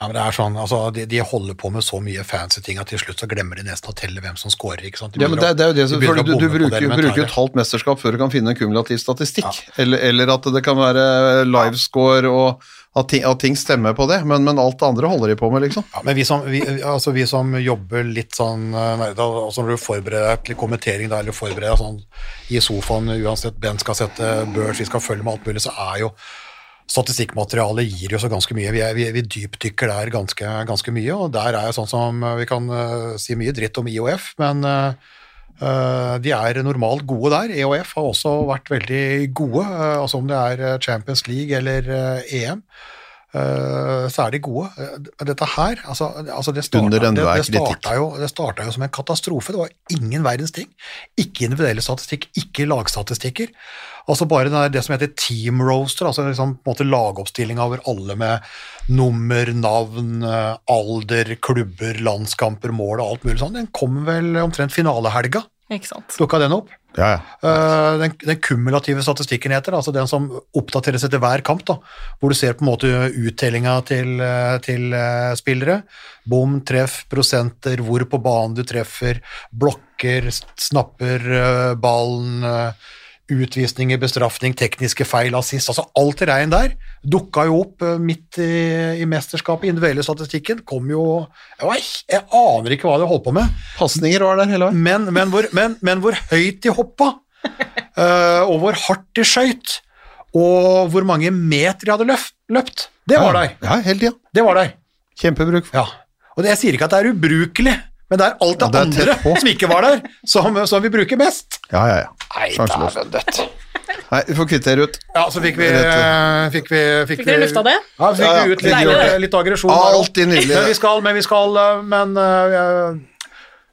Ja, men det er sånn, altså, de, de holder på med så mye fancy ting at til slutt så glemmer de nesten å telle hvem som scorer. ikke sant? De Ja, men det, det er jo det, som- de for du, du bruker, jo bruker et halvt mesterskap før du kan finne en kumulativ statistikk. Eller, eller at det kan være livescore og at ting, at ting stemmer på det, men, men alt det andre holder de på med, liksom. Ja, men vi som, vi, altså vi som jobber litt sånn eh, nei, da, altså Når du forbereder deg til kommentering da, eller forbereder deg sånn i sofaen, uansett Ben skal sette børs, vi skal følge med alt mulig, så er jo statistikkmaterialet gir jo så ganske mye. Vi, er, vi, vi dypdykker der ganske, ganske mye, og der er jo sånn som eh, Vi kan uh, si mye dritt om IOF, men eh, de er normalt gode der. EOF har også vært veldig gode, eh, altså om det er eh, Champions League eller eh, EM. Eh, så er de gode. Eh, Dette her, altså, altså det starta, det, det, starta jo, det starta jo som en katastrofe. Det var ingen verdens ting. Ikke individuelle statistikk, ikke lagstatistikker. Altså bare det, det som heter team roaster, altså liksom på en måte lagoppstilling over alle med nummer, navn, eh, alder, klubber, landskamper, mål og alt mulig sånn, den kom vel omtrent finalehelga. Ikke sant. Dukka den opp? Ja, ja. Eh, den, den kumulative statistikken heter, altså den som oppdateres etter hver kamp, da, hvor du ser på en måte uttellinga til, eh, til eh, spillere. Bom, treff, prosenter, hvor på banen du treffer, blokker, snapper ballen, utvisninger, bestraffning, tekniske feil, assist, altså alt det regn der dukka jo opp eh, midt i, i mesterskapet. Individuelle statistikken kom jo jeg, jeg aner ikke hva de holdt på med. Pasninger var der hele veien. Men, men, hvor, men, men hvor høyt de hoppa, eh, og hvor hardt de skøyt, og hvor mange meter de hadde løft, løpt, det var der. Ja, helt tida. Det var der. Kjempebruk. Ja. Og det, jeg sier ikke at det er ubrukelig, men det er alt det, Ja, det er andre som ikke var der, som, som vi bruker mest. Ja, ja, ja. Nei, Sjanseløst. dæven dødt. Nei, vi får kvittere ut. Ja, så fikk vi Fikk, vi, fikk, Fikk dere lufta det? Ja, vi fikk Ja, ja. ut litt, litt aggresjon. Alltid nydelig. Men vi skal, men vi skal eh, Men eh,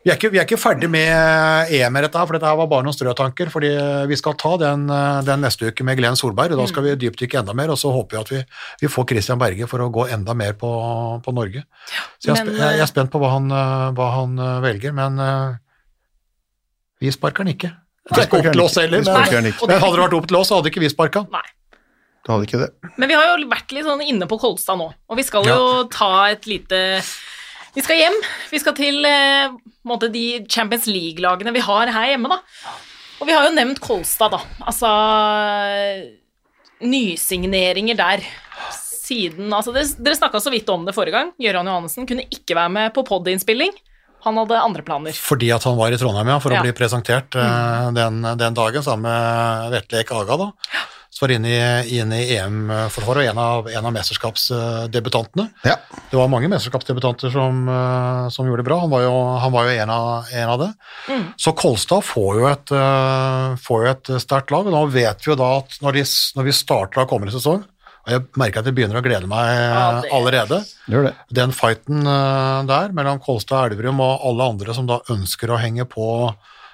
vi er, ikke, vi er ikke ferdig med EM med dette, her, for dette her var bare noen strøtanker. fordi vi skal ta den, eh, den neste uke med Glenn Solberg, og da skal vi dypdykke enda mer. Og så håper vi at vi, vi får Christian Berge for å gå enda mer på, på Norge. Så jeg, er men, jeg, jeg er spent på hva han, eh, hva han eh, velger, men eh, vi sparker han ikke. Det er ikke opp til oss heller, men, men hadde det vært opp til oss, så hadde ikke vi sparka han. Nei. Du hadde ikke det. Men vi har jo vært litt sånn inne på Kolstad nå, og vi skal Ja. jo ta et lite Vi skal hjem. Vi skal til eh, de Champions League-lagene vi har her hjemme, da. Og vi har jo nevnt Kolstad, da. Altså Nysigneringer der. Siden Altså, dere, dere snakka så vidt om det forrige gang. Gøran Johannessen kunne ikke være med på pod-innspilling. Han hadde andre planer. Fordi at han var i Trondheim, ja, for Ja. å bli presentert eh, den, den dagen sammen med Vetle Ek Aga, da. Så var inne i, inn i EM-forsvaret og en av, en av mesterskapsdebutantene. Ja. Det var mange mesterskapsdebutanter som, eh, som gjorde det bra. Han var jo, han var jo en, av, en av det. Så Kolstad får jo et, eh, får jo et sterkt lag, og nå vet vi jo da at når, de, når vi starter av kommende sesong, og jeg merker at jeg begynner å glede meg Ja, det- allerede, Gjør det. den fighten eh, der mellom Kolstad og Elverum og alle andre som da ønsker å henge på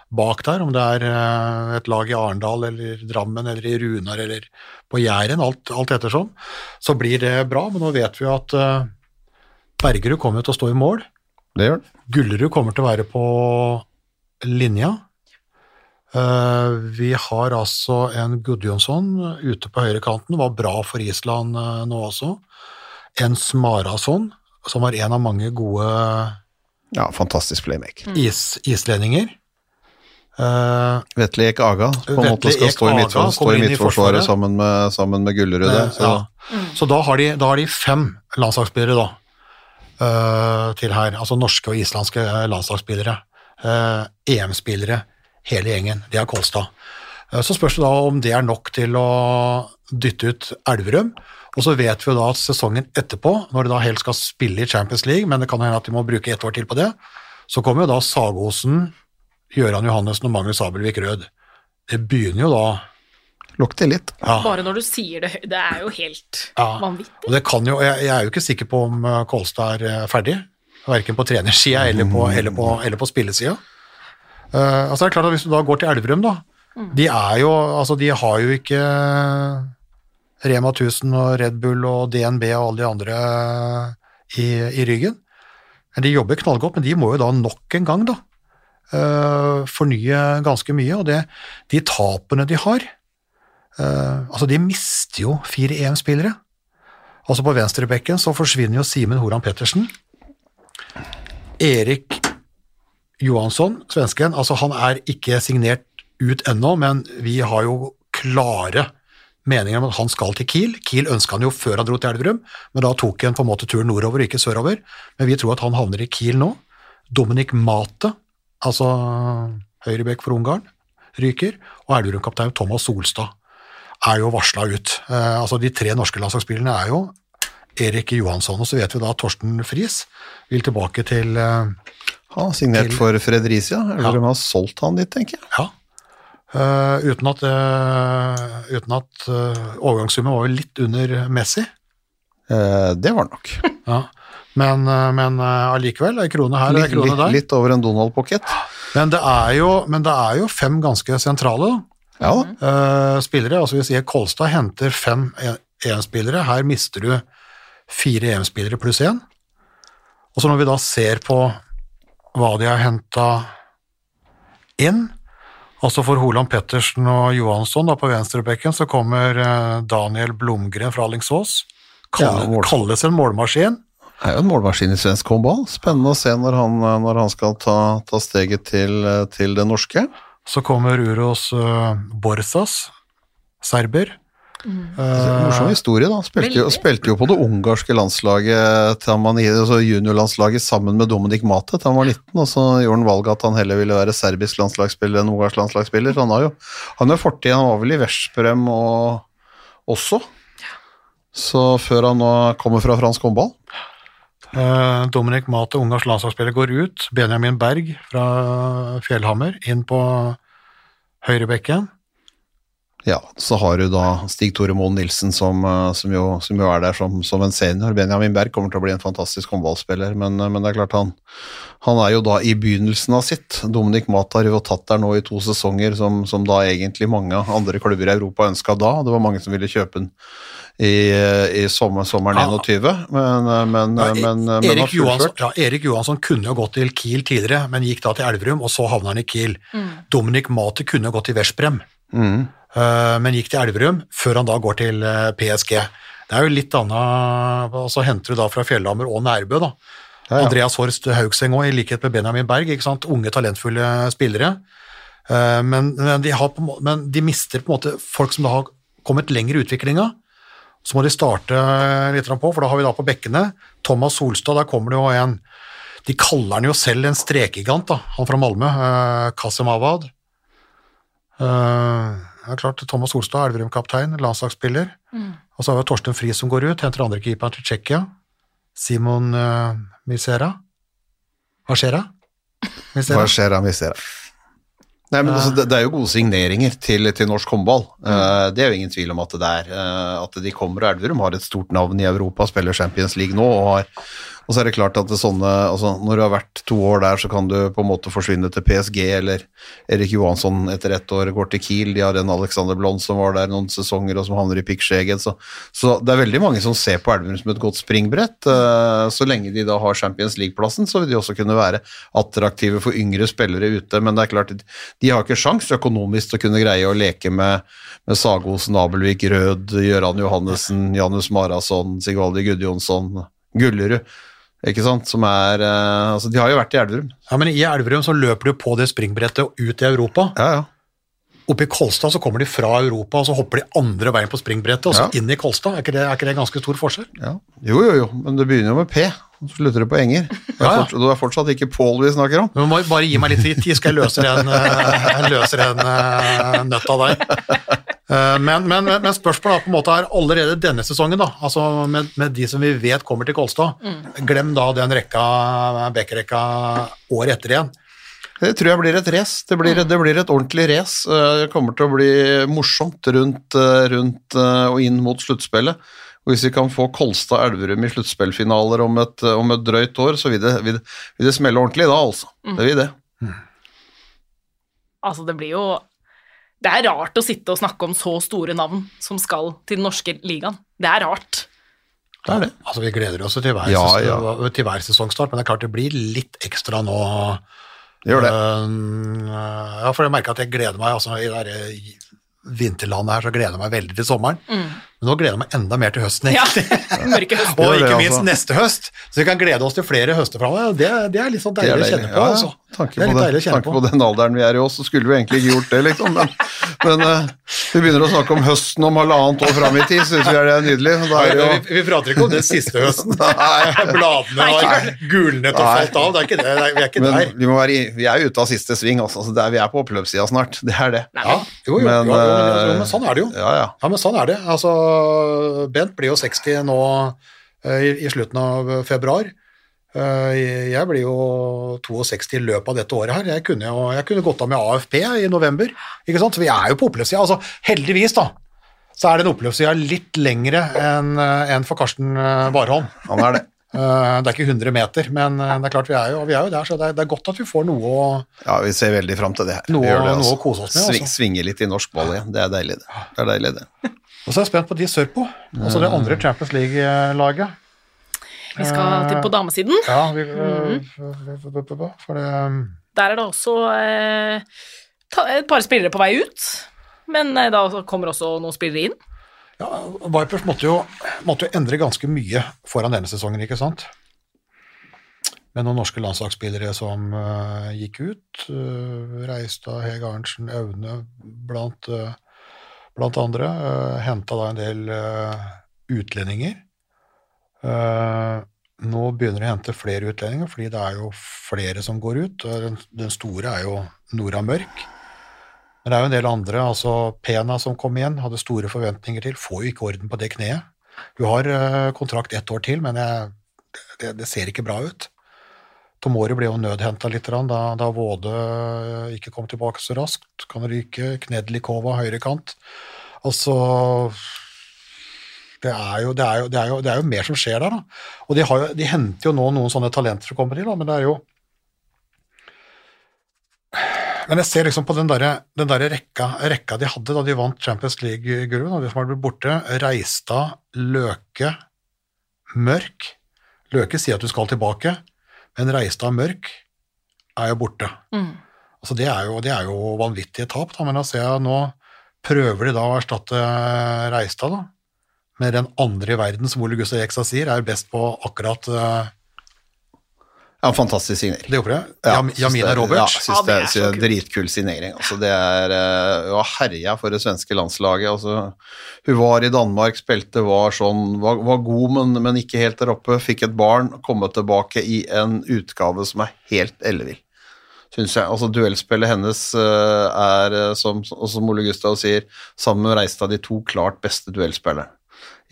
bak der, om det er eh, et lag i Arendal eller Drammen eller i Runar eller på Jæren, alt, alt ettersom, så blir det bra. Men nå vet vi at eh, Bergerud kommer til å stå i mål. Det gjør. Gullerud kommer til å være på linja. Eh, vi har altså en Gudjonsson ute på høyrekanten, var bra for Island nå også. En Smarason, som var en av mange gode Ja, fantastisk playmaker. is, islendinger. Eh, Vetle Ek Aga på en måte skal stå i, midtfor, stå i midtforsvaret sammen med, sammen med Gullerud der. Så ja. Så da har, de, da har de fem landslagsspillere da, uh, til her, altså norske og islandske eh, landslagsspillere. Uh, EM-spillere, hele gjengen. Det er Kolstad. Eh, så spørs det da om det er nok til å dytte ut Elverum. Og så vet vi jo da at sesongen etterpå, når de da helst skal spille i Champions League, men det kan hende at de må bruke ett år til på det, så kommer jo da Sagosen, Gøran Johannessen og Magnus Abelvik Rød. Det begynner jo da lukter litt. ja, Bare når du sier det høyt. Det er jo helt Ja. vanvittig. Og det kan jo, jeg, jeg er jo ikke sikker på om eh, Kolstad er eh, ferdig, verken på trenersida eller på, eller på, eller på spillesida. Uh, altså det er klart at Hvis du da går til Elverum, da De er jo, altså de har jo ikke Rema 1000 og Red Bull og DNB og alle de andre i, i ryggen. Men De jobber knallgodt, men de må jo da nok en gang da eh, fornye ganske mye. Og det, de tapene de har eh, Altså, de mister jo fire EM-spillere. Altså På venstrebekken så forsvinner jo Simen Horan Pettersen. Erik Johansson, svensken, altså han er ikke signert ut ennå, men vi har jo klare meninger om at han skal til Kiel. Kiel ønska han jo før han dro til Elverum, men da tok han på en måte turen nordover, ikke sørover. Men vi tror at han havner i Kiel nå. Dominik Mate, altså høyrebekk for Ungarn, ryker, og Elverum-kaptein Thomas Solstad er jo varsla ut. Eh, altså De tre norske landslagsspillerne er jo Erik Johansson, og så vet vi da at Torsten Friis vil tilbake til eh, Han har signert Til- for Fredericia. Eller de har solgt han dit, tenker jeg. Ja. Uh, uten at, uh, uten at uh, overgangssummen var jo litt under Messi. Det var det nok. Ja. Men, eh, men eh, allikevel, ei krone her og ei krone der. litt over en Donald Pocket. Men men det er jo fem ganske sentrale. Ja. Eh, spillere. Altså vi sier Kolstad henter fem EM-spillere. Her mister du fire EM-spillere pluss én. Og så når vi da ser på hva de har henta inn, altså for Holand Pettersen og Johansson da på venstrebekken, så kommer Daniel Blomgren fra Alingsås. Ja, kalles en målmaskin. Det er jo en målmaskin i svensk håndball. Spennende å se når han, når han skal ta, ta steget til, til det norske. Så kommer Uros uh, Borsas, serber. Morsom historie, da. Spilte jo, spilte jo på det ungarske landslaget, til han var, altså juniorlandslaget sammen med Dominik Mate til han var 19, og så gjorde han valget at han heller ville være serbisk landslagsspiller enn ungarsk landslagsspiller. Så han har jo han har fortid, han var vel i Veszprem og også. Så før han nå kommer fra fransk håndball. Eh, Dominik Mate, Ungarns landslagsspiller, går ut. Benjamin Berg fra Fjellhammer inn på høyrebekken. Ja, så har du da Stig Tore Moen Nilsen som, eh, som, jo, som jo er der som, som en senior. Benjamin Berg kommer til å bli en fantastisk håndballspiller, men, eh, men det er klart han, han er jo da i begynnelsen av sitt. Dominik Mat har jo tatt der nå i to sesonger, som, som da egentlig mange andre klubber i Europa ønska da. Det var mange som ville kjøpe den i, i sommer, sommeren Ja. 21, men, eh, men, Ja, eh, men, men Erik, har Johansson, ja, Erik Johansson kunne jo gått til Kiel tidligere, men gikk da til Elverum, og så havna han i Kiel. Dominik Mata kunne jo gått til Veszprem, Mm. Eh, men gikk til Elverum før han da går til eh, PSG. Det er jo litt annet, og så henter du da fra Fjellhammer og Nærbø, da. Ja, ja. Andreas Horst Haugseng òg, i likhet med Benjamin Berg. ikke sant? Unge, talentfulle spillere. Eh, Men, men, de har på, men de mister på en måte folk som da har kommet lenger i utviklinga. Så må de starte litt på, for da har vi da på bekkene Thomas Solstad, der kommer det jo en De kaller han jo selv en strekegigant, da, han fra Malmö. Kasim Awad. Eh, det er klart, Thomas Solstad, Elverum-kaptein, landslagsspiller. Og så har vi Torsten Friis som går ut, henter andrekeeperen til Tsjekkia. Simon uh, Misera. Hva skjer da? Misera? Hva skjer da, mister? Nei, men altså, det, er jo gode signeringer til, til norsk håndball. Eh, det er jo ingen tvil om at det er. eh, at de kommer, og Elverum har et stort navn i Europa, spiller Champions League nå, og, har, og så er det klart at det sånne, altså, når du har vært to år der, så kan du på en måte forsvinne til PSG, eller Erik Johansson etter ett år går til Kiel, de har en Alexander Blond som var der noen sesonger, og som havner i pikksjegen. Så, så det er veldig mange som ser på Elverum som et godt springbrett. Eh, så lenge de da har Champions League-plassen, så vil de også kunne være attraktive for yngre spillere ute, men det er klart, de har ikke sjans økonomisk til å kunne greie å leke med, med Sagos, Nabelvik, Rød, Gøran Johannessen, Janus Marason, Sigvaldi Gudjonsson, Gullerud, ikke sant, som er, eh, altså de har jo vært i Elverum. Ja, men I Elverum så løper du på det springbrettet og ut i Europa. Ja, ja. Oppe i Kolstad så kommer de fra Europa, og så hopper de andre veien på springbrettet, og så Ja. inn i Kolstad. Er ikke, det, er ikke det ganske stor forskjell? Ja. Jo, jo, jo, men det begynner jo med P, og så slutter det på Enger. Det er, Ja, ja. fortsatt, det er fortsatt ikke Pål vi snakker om. Du må bare gi meg litt tid, skal jeg løse den, eh, jeg løser en eh, nøtta der. Eh, Men, men, men men spørsmålet er på en måte er allerede denne sesongen, da, altså med, med de som vi vet kommer til Kolstad, glem da den rekka, Beck-rekka året etter igjen. Det tror jeg blir et race. Det, blir- det blir et ordentlig race. Eh, Det kommer til å bli morsomt rundt, eh, rundt eh, og inn mot sluttspillet. Og hvis vi kan få Kolstad Elverum i sluttspillfinaler om et, om et drøyt år, så vil det, vil, det- vil det smelle ordentlig da, altså. Det vil det. Altså, det blir jo Det er rart å sitte og snakke om så store navn som skal til den norske ligaen. Det er rart. Det er det. Altså, Vi gleder oss til hver, Ja, sesong, til hver sesongstart, men det er klart det blir litt ekstra nå. Gjør det. Uh, ja, for jeg merker at jeg gleder meg altså, I det vinterlandet her så gleder jeg meg veldig til sommeren. Men nå gleder jeg meg enda mer til høsten. Egentlig. Ja. Og ikke minst altså. neste høst, så vi kan glede oss til flere høster framover. Det, det er litt sånn deilig, å kjenne på. Ja, ja. Altså. Tanke Det på, det, tanke på. på den alderen vi er i også, så skulle vi egentlig ikke gjort det, liksom. Men, men uh, vi begynner å snakke om høsten om halvannet år fram i tid, syns vi er det er nydelig. Da er jo vi, vi prater ikke om den siste høsten. Nei. Bladene har gulnet og Nei. falt av. Det er ikke det. vi er ikke Men der. vi, må være i, vi er ute av siste sving, altså. Så det er, vi er på oppløpssida snart. Det er det. Ja, jo, jo, Men, jo, jo, jo, eh, men sånn er det jo. Ja, ja. Ja, men sånn er det. Altså, Bent blir jo 60 nå eh, i, i slutten av februar. Eh, Jeg blir jo 62 i løpet av dette året her. Jeg kunne, jo, jeg kunne gått av med AFP i november. ikke sant? Så vi er jo på oppløpssida. Altså, heldigvis, da, så er det en opplevelse er litt lengre enn en for Karsten eh, Warholm. Han er det. Eh, Det er ikke 100 meter, men eh, det er klart vi er jo, vi er jo der, så det er, det er godt at vi får noe å Ja, vi ser veldig fram til det her. Noe- Vi gjør det, noe å kose oss med, Sving, altså. svinge litt i norsk ball igjen. Det er deilig, det. Det er deilig, det. Og så er jeg spent på de sørpå, altså det andre Champions League-laget. Vi skal til på damesiden. Ja, vi, for det Der er det også eh, et par spillere på vei ut, men eh, da kommer også noen spillere inn. ja, Vipers måtte jo, måtte jo endre ganske mye foran denne sesongen, ikke sant? Med noen norske landslagsspillere som uh, gikk ut. Uh, Reistad, Hege Arntzen, Aune blant, uh, blant andre. Uh, Henta da en del utlendinger. Eh, nå begynner de å hente flere utlendinger, fordi det er jo flere som går ut. den store er jo Nora Mørk. Men det er jo en del andre, altså Pena som kom igjen, hadde store forventninger til, får jo ikke orden på det kneet. Hun har eh, kontrakt ett år til, men jeg, det, det ser ikke bra ut. Tomori ble jo nødhenta litt da, da Våde eh, ikke kom tilbake så raskt. Kan ryke. Knedlikova høyrekant. Altså det er, jo, det, er jo, det, er jo, det er jo mer som skjer der, da. Og de, har jo, de henter jo nå noen sånne talenter som kommer til, da, men det er jo Men jeg ser liksom på den der, den der rekka, rekka de hadde da de vant Champions League-gulvet, de som har blitt borte. Reistad, Løke, Mørk. Løke sier at du skal tilbake, men Reistad Mørk er jo borte. Mm. Altså det, er jo, det er jo vanvittige tap, da, men da ser jeg nå prøver de da å erstatte Reistad, da. Med den andre i verden, som Ole Gustav Jeksa sier, er best på akkurat uh, Ja, fantastisk signering. det opplegget. Ja, Jam, Jamina er- Roberts. Ja, synes Ja, det det synes det er dritkul signering. Altså, det er Hun har herja for det svenske landslaget. Altså, hun var i Danmark, spilte, var sånn Var, var god, men, men ikke helt der oppe. Fikk et barn, kommet tilbake i en utgave som er helt ellevill. Syns jeg. Altså, duellspillet hennes eh, er, eh, som, som Ole Gustav sier, sammen med Reistad de to klart beste duellspillerne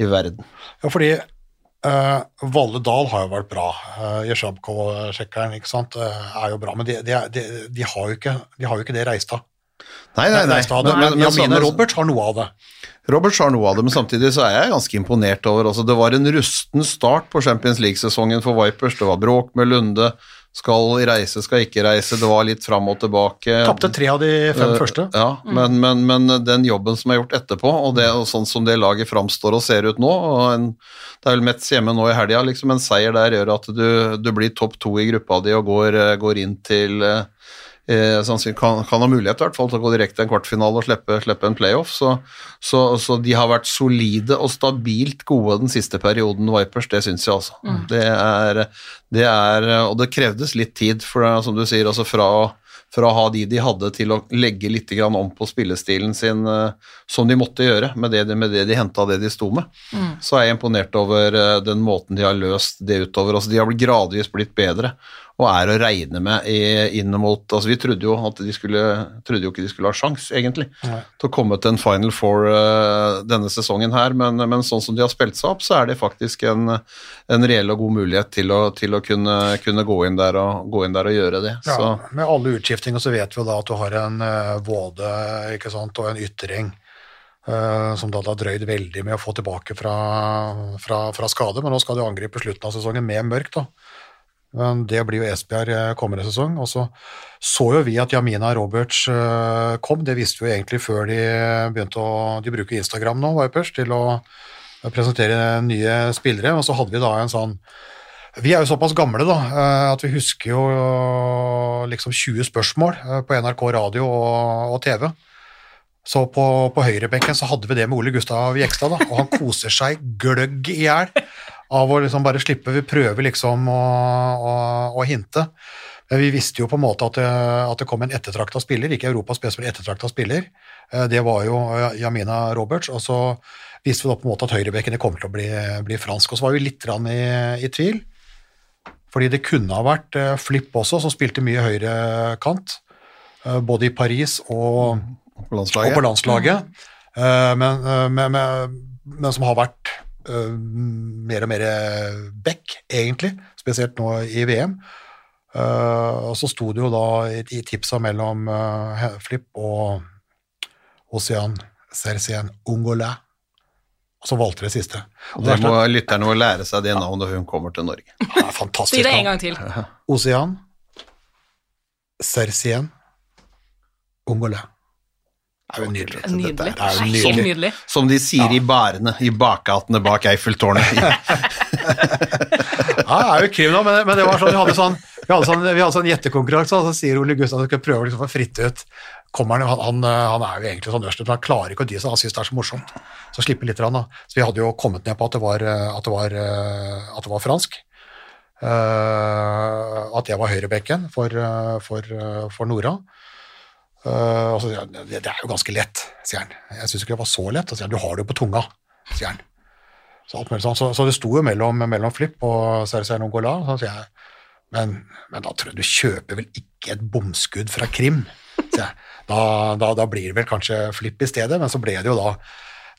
i verden. Ja, fordi uh, Valle Dahl har jo vært bra. Uh, Jesjabko-sjekkeren ikke sant, uh, er jo bra, men de, de, de, de, har jo ikke, de har jo ikke det Reistad. Nei, nei, nei. Reistad men, men, Jamina Roberts har noe av det. Roberts har noe av det, men samtidig så er jeg ganske imponert over altså Det var en rusten start på Champions League-sesongen for Vipers. Det var bråk med Lunde. Skal reise, skal ikke reise. Det var litt fram og tilbake. Tapte tre av de fem Eh, første. Ja, men, men, men den jobben som er gjort etterpå, og, det, og sånn som det laget framstår og ser ut nå og en, Det er vel Metz hjemme nå i helga, liksom en seier der gjør at du, du blir topp to i gruppa di og går, eh, går inn til eh, sannsynlig kan, kan ha mulighet i hvert fall til å gå direkte til en kvartfinale og slippe, slippe en playoff. Så, så, så de har vært solide og stabilt gode den siste perioden, Vipers. Det syns jeg altså. Det, er, det er Og det krevdes litt tid, for det, som du sier, altså fra, fra å ha de de hadde, til å legge litt om på spillestilen sin, eh, som de måtte gjøre, med det, med det de henta, det de sto med. Så er jeg imponert over eh, den måten de har løst det utover. Altså, de har gradvis blitt bedre og er å regne med i, inn mot altså Vi trodde jo at de skulle trodde jo ikke de skulle ha sjans, egentlig, Nei. til å komme til en Final Four uh, denne sesongen her, men, men sånn som de har spilt seg opp, så er det faktisk en, en reell og god mulighet til å, til å kunne, kunne gå, inn der og, gå inn der og gjøre det. Ja, Så, med alle utskiftinger så vet vi jo da at du har en uh, Våde ikke sant, og en Ytring Uh, som da har drøyd veldig med å få tilbake fra, fra, fra skade, men nå skal de angripe slutten av sesongen med mørkt. da. Det blir jo Esbjerg eh, kommende sesong. Og så så jo vi at Jamina Roberts eh, kom, det visste vi jo egentlig før de begynte å De bruker Instagram nå, Vipers, til å presentere nye spillere, og så hadde vi da en sånn vi er jo såpass gamle da, eh, at vi husker jo liksom 20 spørsmål på NRK radio og, TV. Så på, på høyrebenken så hadde vi det med Ole Gustav Jekstad, da, og han koser seg gløgg i hjel av å liksom bare slippe. Vi prøver liksom å, å, å hinte. Men vi visste jo på en måte at det, at det kom en ettertrakta spiller, ikke Europas beste, men ettertrakta spiller. Eh, Det var jo eh, Jamina Roberts, og så visste vi da på en måte at høyrebekkene kommer til å bli, bli fransk. Og så var vi litt i, i tvil. Fordi det kunne ha vært eh, Flipp også, som spilte mye høyrekant, eh, både i Paris og, på og på landslaget. landslaget, Eh, men, eh, men, men, men som har vært eh, mer og mer back, egentlig, spesielt nå i VM. Uh, og så sto det jo da i, i tipsa mellom uh, Flipp og Ocean Cercien Ungola, Og så valgte det siste. Og Det må, lytterne våre lære seg det navnet når hun kommer til Norge. det fantastisk. Si det en gang til. Ocean, Cercien Ongolais. Det er jo nydelig. Dette Nydelig. er jo Helt nydelig. nydelig. Som de sier i barene, i bakgatene bak Eiffeltårnet. Ja, det er jo krim nå, men, men det var sånn, vi hadde sånn, vi hadde sånn, vi hadde sånn gjettekonkurranse, og så sier Ole Gustav at du skal prøve å liksom få fritt ut. Kommer han, han, han er jo egentlig sånn men han klarer ikke å dy seg, han synes det er så morsomt. Så slipper litt, da. Så vi hadde jo kommet ned på at det var, at det var, at det var fransk. Uh, at jeg var høyrebekken for, for, for Nora. Og så sier han, det, er jo ganske lett, sier han. Jeg syns ikke det var så lett. Så sier han, du har det jo på tunga, sier han. Så, sånn. så, så det sto jo mellom, mellom Flipp og Sergej Nongola. Så sier jeg, men, men da tror jeg du kjøper vel ikke et bomskudd fra Krim? sier jeg. Da, da, da blir det vel kanskje Flipp i stedet, men så ble det jo da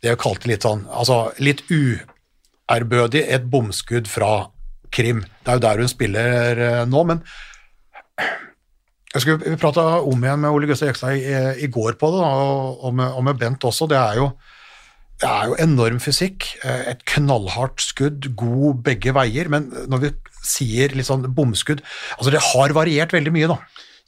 det jeg kalte litt sånn, altså litt uærbødig et bomskudd fra Krim. Det er jo der hun spiller eh, nå, men jeg skulle, Vi prata om igjen med Ole Gustav Jekstad i, i går på det, og, og, med, og med Bent også. Det er jo, det er jo enorm fysikk. eh, Et knallhardt skudd, god begge veier. Men når vi sier litt sånn bomskudd altså Det har variert veldig mye, da.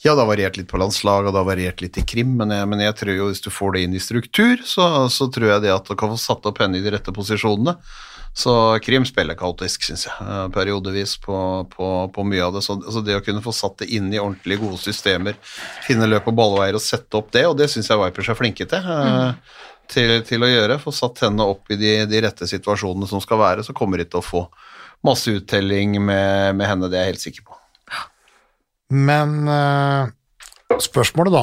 Ja, det har variert litt på landslag, og det har variert litt i krim, men jeg, men jeg tror jo hvis du får det inn i struktur, så, så tror jeg det at du kan få satt opp henne i de rette posisjonene. Så krim spiller kaotisk, syns jeg, eh, periodevis på, på, på mye av det. Så, altså det å kunne få satt det inn i ordentlig gode systemer, finne løp og ballveier og sette opp det, og det syns jeg Vipers er flinke til. Mm. Til, til å gjøre, få satt henne opp i de, de rette situasjonene som skal være, så kommer de til å få masse uttelling med, med henne, det er jeg helt sikker på. Men eh, spørsmålet, da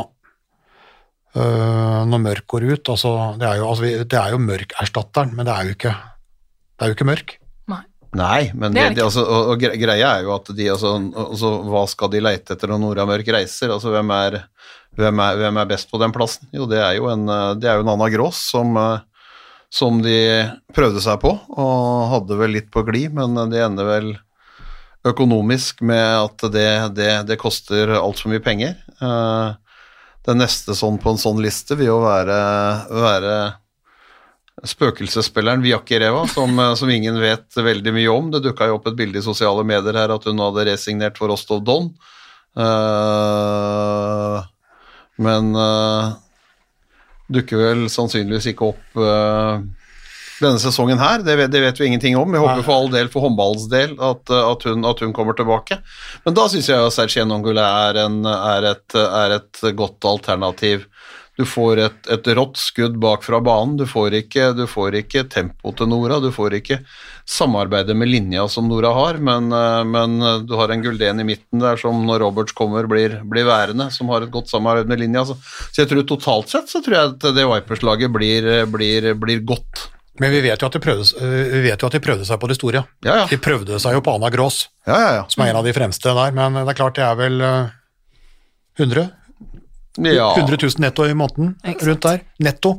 eh, Når mørk går ut altså, det, er jo, altså, det er jo mørkerstatteren, men det er jo ikke, det er jo ikke mørk. Nei. Nei, men Det det, er det det, altså, og, og greia er jo at de altså, altså, Hva skal de leite etter når Nora Mørk reiser? Altså, hvem er, hvem, er, hvem er best på den plassen? Jo, det er jo en, det er jo en Anna Grås som, som de prøvde seg på, og hadde vel litt på glid, men det ender vel økonomisk med at det, det, det koster altfor mye penger. Eh, Den neste sånn på en sånn liste vil jo være, være spøkelsesspilleren Viakereva, som, eh, som ingen vet veldig mye om. Det dukka jo opp et bilde i sosiale medier her at hun hadde resignert for Rostov Don. Uh, men uh, dukker vel sannsynligvis ikke opp uh, denne sesongen her. Det vet, det vet vi ingenting om. Jeg håper for all del, for håndballens del, at, at, hun, at hun kommer tilbake. Men da syns jeg Sergej Nongule er, en, er, et, er et godt alternativ. Du får et, et rått skudd bak fra banen, du får, ikke, du får ikke tempo til Nora, du får ikke samarbeidet med linja som Nora har, men, eh, men du har en Gulden i midten der som når Roberts kommer blir, blir værende, som har et godt samarbeid med linja. Så, så jeg tror totalt sett så tror jeg at det Vipers-laget blir, blir, blir godt. Men vi vet, prøvde, vi vet jo at de prøvde seg på det store. Ja, ja. De prøvde seg jo på Anna Grås, Ja, ja, ja. som er en av de fremste der, men det er klart det er vel øh, 100? Ja. 100 000 netto i måneden rundt der. Netto.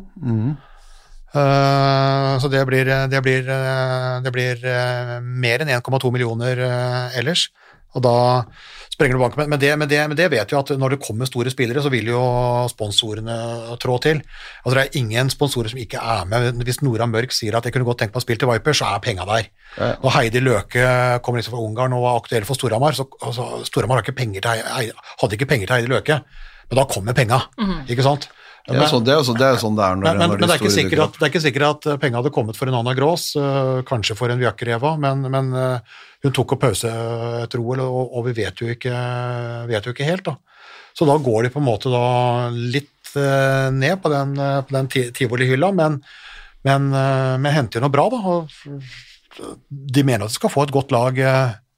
Eh, så det blir, det blir, eh, det blir uh, mer enn 1,2 millioner uh, ellers. Og da sprenger du banken. Men, det, men, det, men det vet jo at når det kommer store spillere, så vil jo sponsorene trå til. Altså Det er ingen sponsorer som ikke er med. Hvis Nora Mørk sier at jeg kunne godt tenkt meg å spille til Viper, så er penga der. Ja. Og Heidi Løke kommer liksom fra Ungarn og var aktuell for Storhamar, så altså, Storhamar har ikke penger til hadde ikke penger til Heidi Løke, men da kommer penga, ikke sant? Jo sånn det er, jo det er, sånn det er når, Men, men, når men de det, er ikke store sikkert at, det er ikke sikkert at eh, penga hadde kommet for en Anna Grås, øh, kanskje for en Vjakereva, men, men øh, hun tok opp pause etter OL, og, og vi vet jo, ikke, vet jo ikke helt. da. Så da går de på en måte da litt øh, ned på den, på den tivolihylla, men, men, men henter noe bra, da. Og de mener at de skal få et godt lag.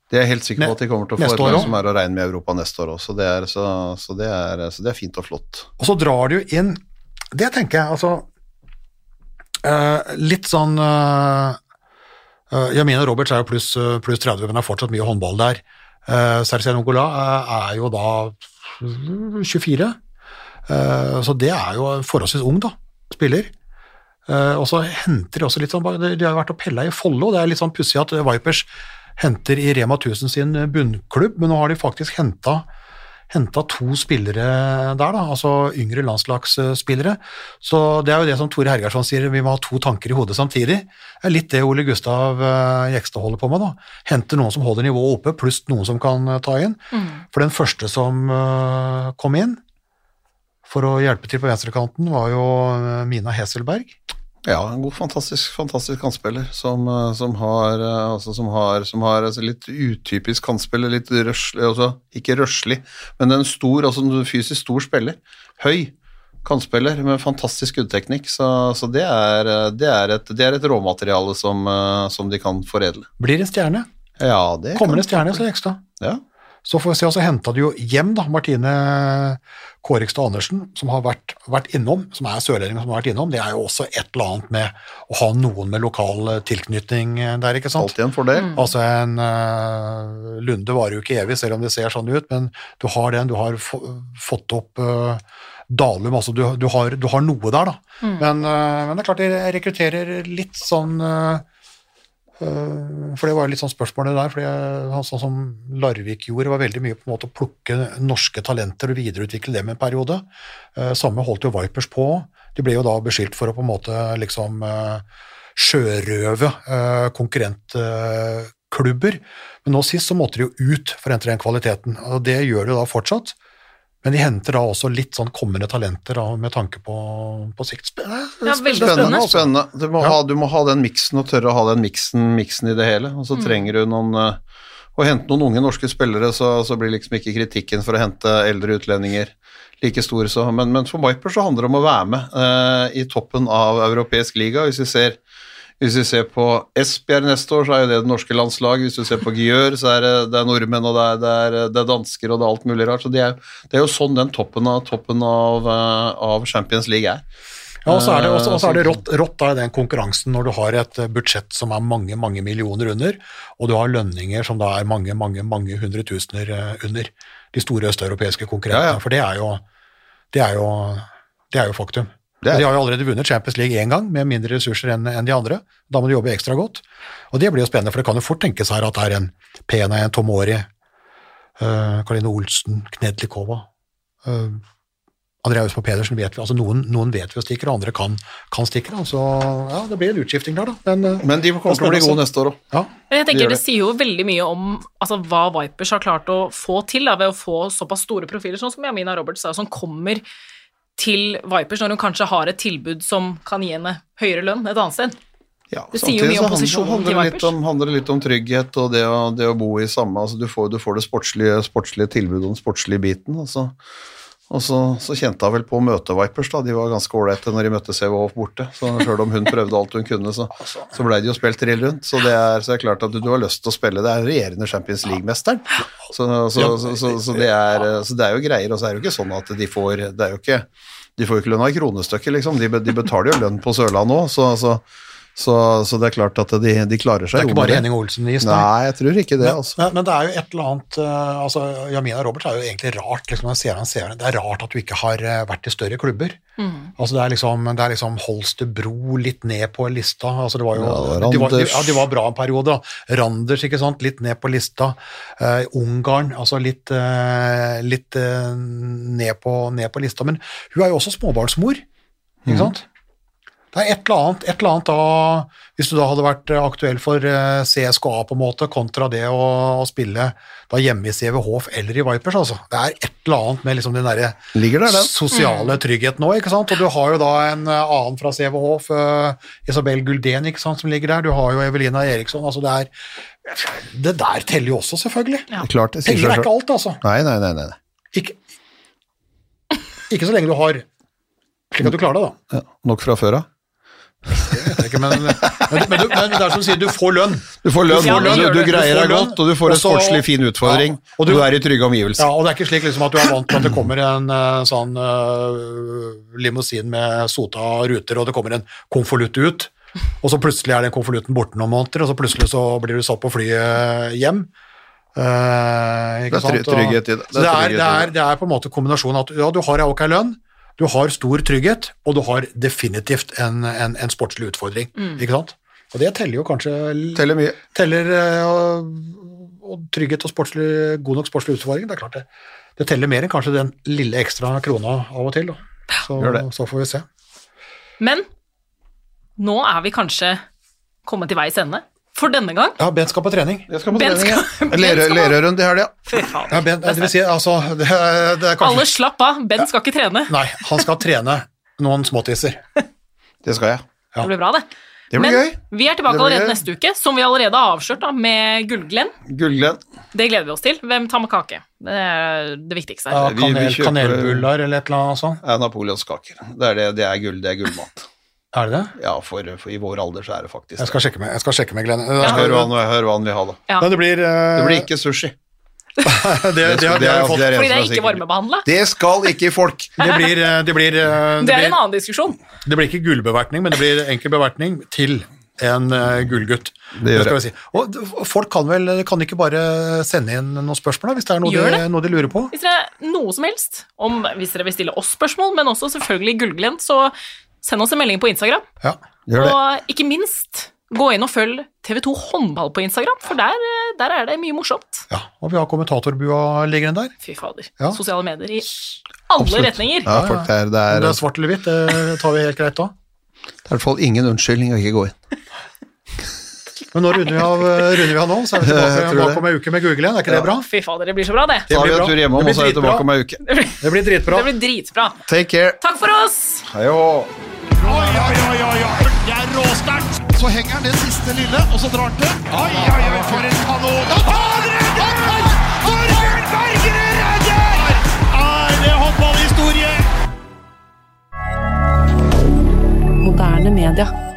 Det er jeg helt sikker på at de kommer til å få et lag som er å regne med Europa neste år er, så, så, det så det er fint og flott. Og så drar jo inn Det tenker jeg, altså uh, Litt sånn uh, Jamina Roberts er jo pluss plus 30, men det er fortsatt mye håndball der. Uh, Sergej Nongola eh, er jo da 24, eh, så det er jo forholdsvis ung, da, spiller. Eh, og så henter de også litt sånn De har jo vært og pella i Follo, det er litt sånn pussig at Vipers henter i Rema 1000 sin bunnklubb, men nå har de faktisk henta henta to spillere der, da, altså yngre landslagsspillere. Så det er jo det som Tore Hergersson sier, vi må ha to tanker i hodet samtidig. Det er litt det Ole Gustav Gjekstad Jekstad holder på med. da. Hente noen som holder nivået oppe, pluss noen som kan eh, ta inn. For den første som eh, kom inn for å hjelpe til på venstrekanten, var jo eh, Mina Heselberg. Ja, en god, fantastisk, fantastisk kantspiller som, eh, som har, eh, altså, som har, som har altså, litt utypisk kantspiller, litt røslig, altså, ikke røslig, men en stor, altså en fysisk stor spiller. Høy kantspiller med fantastisk skuddteknikk, så, så det, er, eh, det, er et, det er et råmateriale som, som de kan foredle. Blir en stjerne. Ja, det Kommer en stjerne, sa Jekstad. Ja. Så får vi se, og så henta du jo hjem da, Martine Kårikstad Andersen, som har vært, vært innom, som er sørlending som har vært innom. Det er jo også et eller annet med å ha noen med lokal eh, tilknytning eh, der, ikke sant. Alltid en fordel. Altså en uh, Lunde varer jo ikke evig, selv om det ser sånn ut, men du har den, du har fått opp uh, Dalum, altså du, du, har, du har noe der, da. Men, uh, men det er klart de rekrutterer litt sånn Eh, For det var litt sånn spørsmålet der, for sånn som Larvik gjorde, var veldig mye på en måte å plukke norske talenter og videreutvikle dem en periode. Eh, Samme holdt jo Vipers på. De ble jo da beskyldt for å på en måte liksom eh, sjørøve eh, konkurrentklubber. Men nå sist så måtte de jo ut for å hente den kvaliteten, og det gjør de da fortsatt. Men de henter da også litt sånn kommende talenter da, med tanke på, på sikt. Spennende. Ja, Spennende. spennende. spennende. Du, må Ja. ha, du må ha den miksen og tørre å ha den miksen, miksen i det hele. Og så Mm. trenger du noen eh, Å hente noen unge norske spillere, så, så blir liksom ikke kritikken for å hente eldre utlendinger like stor. Så, men, men for Viper så handler det om å være med eh, i toppen av europeisk liga. Hvis vi ser hvis vi ser på Esbjerg neste år, så er jo det det norske landslaget. Hvis du ser på Gjør, så er det, det er nordmenn, og det er, det, er, det er dansker, og det er alt mulig rart. Så det er, det er jo sånn den toppen av, toppen av, eh, av Champions League er. Ja, og så er det, også, også er det Eh, rått, rått da, i den konkurransen når du har et budsjett som er mange mange millioner under, og du har lønninger som da er mange mange, mange hundretusener eh, under de store østeuropeiske konkurrentene. Ja, ja. For det er jo, det er jo, det er jo faktum. Det De har jo allerede vunnet Champions League én gang, med mindre ressurser enn de andre. Da må de jobbe ekstra godt. Og det blir jo spennende, for det kan jo fort tenkes her at det er en Pena, en Tomori, uh, Karoline Olsen, Knedlikova uh, Andreas på Pedersen vet vi, altså noen, noen vet vi å stikker, og andre kan, kan stikke. Så ja, det blir en utskifting der, da. Men, eh, Men de kommer til å bli gode neste år òg. ja. Jeg tenker de det, det. sier jo veldig mye om altså, hva Vipers har klart å få til da, ved å få såpass store profiler, sånn som Jamina Roberts, da, som kommer til Vipers når hun kanskje har et tilbud som kan gi henne høyere lønn et annet sted. Ja, Det sier jo mye om posisjonen til Vipers. om, handler det litt om trygghet og det å, det å bo i samme altså du, får, du får det sportslige, sportslige tilbudet og den sportslige biten. Og så, og så, så kjente hun vel på møtevipers, da, De var ganske ålreite når de møtte CVH borte. så Sjøl om hun prøvde alt hun kunne, så, så blei det jo spilt trill rundt. Så det er, så er klart at du, du har lyst til å spille. Det er regjerende Champions League-mesteren. Så, så, så, så, så, det er, så det er jo greier. Og så er det jo ikke sånn at de får Det er jo ikke de får jo ikke lønn av kronestykket, liksom. De, de betaler jo lønn på Sørlandet òg, så, så, så, så det er klart at de, de klarer Det seg. er ikke bare. Henning Olsen i is, nei. Nei, jeg tror ikke det, altså. men, men det er jo et eller annet eh, altså Jamina Roberts er jo egentlig rart. liksom når jeg ser han ser Det er rart at du ikke har eh, vært i større klubber. Altså Det er liksom, det er liksom Holstebro litt ned på lista. altså det var jo, Ja, de, var, de, ja, de var bra en periode. da. Randers, ikke sant, litt ned på lista. Uh, Ungarn, altså litt, uh, litt uh, ned, på, ned på lista. Men hun er jo også småbarnsmor, ikke sant? Det er et eller annet, et eller annet da, hvis du da hadde vært eh, aktuell for eh, CSKA på en måte, kontra det å, å spille da hjemme i CVHF eller i Vipers, altså. Det er et eller annet med liksom den derre der, den. sosiale tryggheten nå, ikke sant? Og du har jo da en eh, annen fra CVHF, uh, Isabel Guldén, ikke sant, som ligger der. Du har jo Evelina Eriksson, altså det er Det der teller jo også, selvfølgelig. Ja. Klart, det Penger er ikke alt, altså. Nei, nei, nei. nei. Ikke, ikke så lenge du har Slik at du klarer det, da. Ja, nok fra før av. vet jeg ikke, men, men, men, men det er som du sier, du får lønn. Du får lønn, Ja, du, du greier deg godt, og du får en sportslig fin utfordring, Ja, og og du- du er i trygge omgivelser. Ja, og det er ikke slik liksom at du er vant til at det kommer en eh, sånn uh, limousin med sota ruter, og det kommer en konvolutt ut, og så plutselig er den konvolutten borte noen måneder, og så plutselig så blir du satt på flyet hjem. Uh, Det er trygghet i det. Det er det er, det, er, på en måte kombinasjonen at ja, du har ok lønn, du har stor trygghet, og du har definitivt en, en, en sportslig utfordring. Ikke sant? Og det teller jo kanskje Teller mye. teller eh, og, og trygghet og sportslig, god nok sportslig utfordring, Det er klart det. Det teller mer enn kanskje den lille ekstra krona av og til. Da. Så, Gjør det. så får vi se. Men nå er vi kanskje kommet til veis ende. For denne gang. Ja, Bent skal på trening. Skal på trening, ja. Ben Lerø- skal på- Lerøyrund i helga. Fy faen. Ja, ben, det vil si, altså, det, det er kanskje Alle slapp av, Ben skal ikke trene. Nei, han skal trene noen småtisser. Det skal jeg. Ja. Det blir bra, det. Det blir Men gøy. vi er tilbake allerede gøy. neste uke, som vi allerede har avslørt da, med Gullglenn. Gullglenn. Det gleder vi oss til. Hvem tar med kake? Det er det viktigste. Ja, kanel, kanelbuller eller et eller annet sånt. Ja, Napoleonskaker. Det er, det, det er gull, det er gullmat. Er det det? Ja, for, for i vår alder så er det faktisk Jeg skal sjekke med, jeg skal sjekke med Glenn. Hør hva, han- hør hva han vil ha, da. Ja. Men det blir, uh... Det blir ikke sushi. det, det, det, Det, har- det har er Fordi det er ikke varmebehandla. Det skal ikke folk. Det blir, eh, det blir, eh, Det det er en annen diskusjon. det blir ikke gullbevertning, men det blir enkel bevertning til en uh, gullgutt. Det gjør det. si. Og folk kan vel kan ikke bare sende inn noen spørsmål da, hvis det er noe, de, noe de lurer på? Hvis dere noe som helst, om, hvis dere vil stille oss spørsmål, men også selvfølgelig Gullglent, så send oss en melding på Instagram. Ja. Gjør det. Og ikke minst, gå inn og følg TV2 Håndball på Instagram, for der, der er det mye morsomt. ja. Og vi har kommentatorbua liggende der. Fy fader. Ja. Sosiale medier i alle Absolutt. retninger. Ja, folk, det er, det er, Om det det er svart eller hvitt, det tar vi helt greit da. er i hvert fall ingen unnskyldning å ikke gå inn. Men nå runder vi av, eh, runder vi av nå, så er vi tilbake bak om ei uke med Google igjen. Er ikke det bra? Fy fader, det blir så bra, det. Det blir bra. tur hjemom, Det og så vi blir tilbake dritbra. om uke. Det blir, Det blir dritbra. det blir dritbra. Take care. Takk for oss! Hei oi, oi, oi, oi. Det er råsterkt. Så henger han det siste lille, og så drar han til. Oi, oi, oi, for en kanon. Han redder! Torbjørn Bergerud redder! Er det håndballhistorie? Moderne media.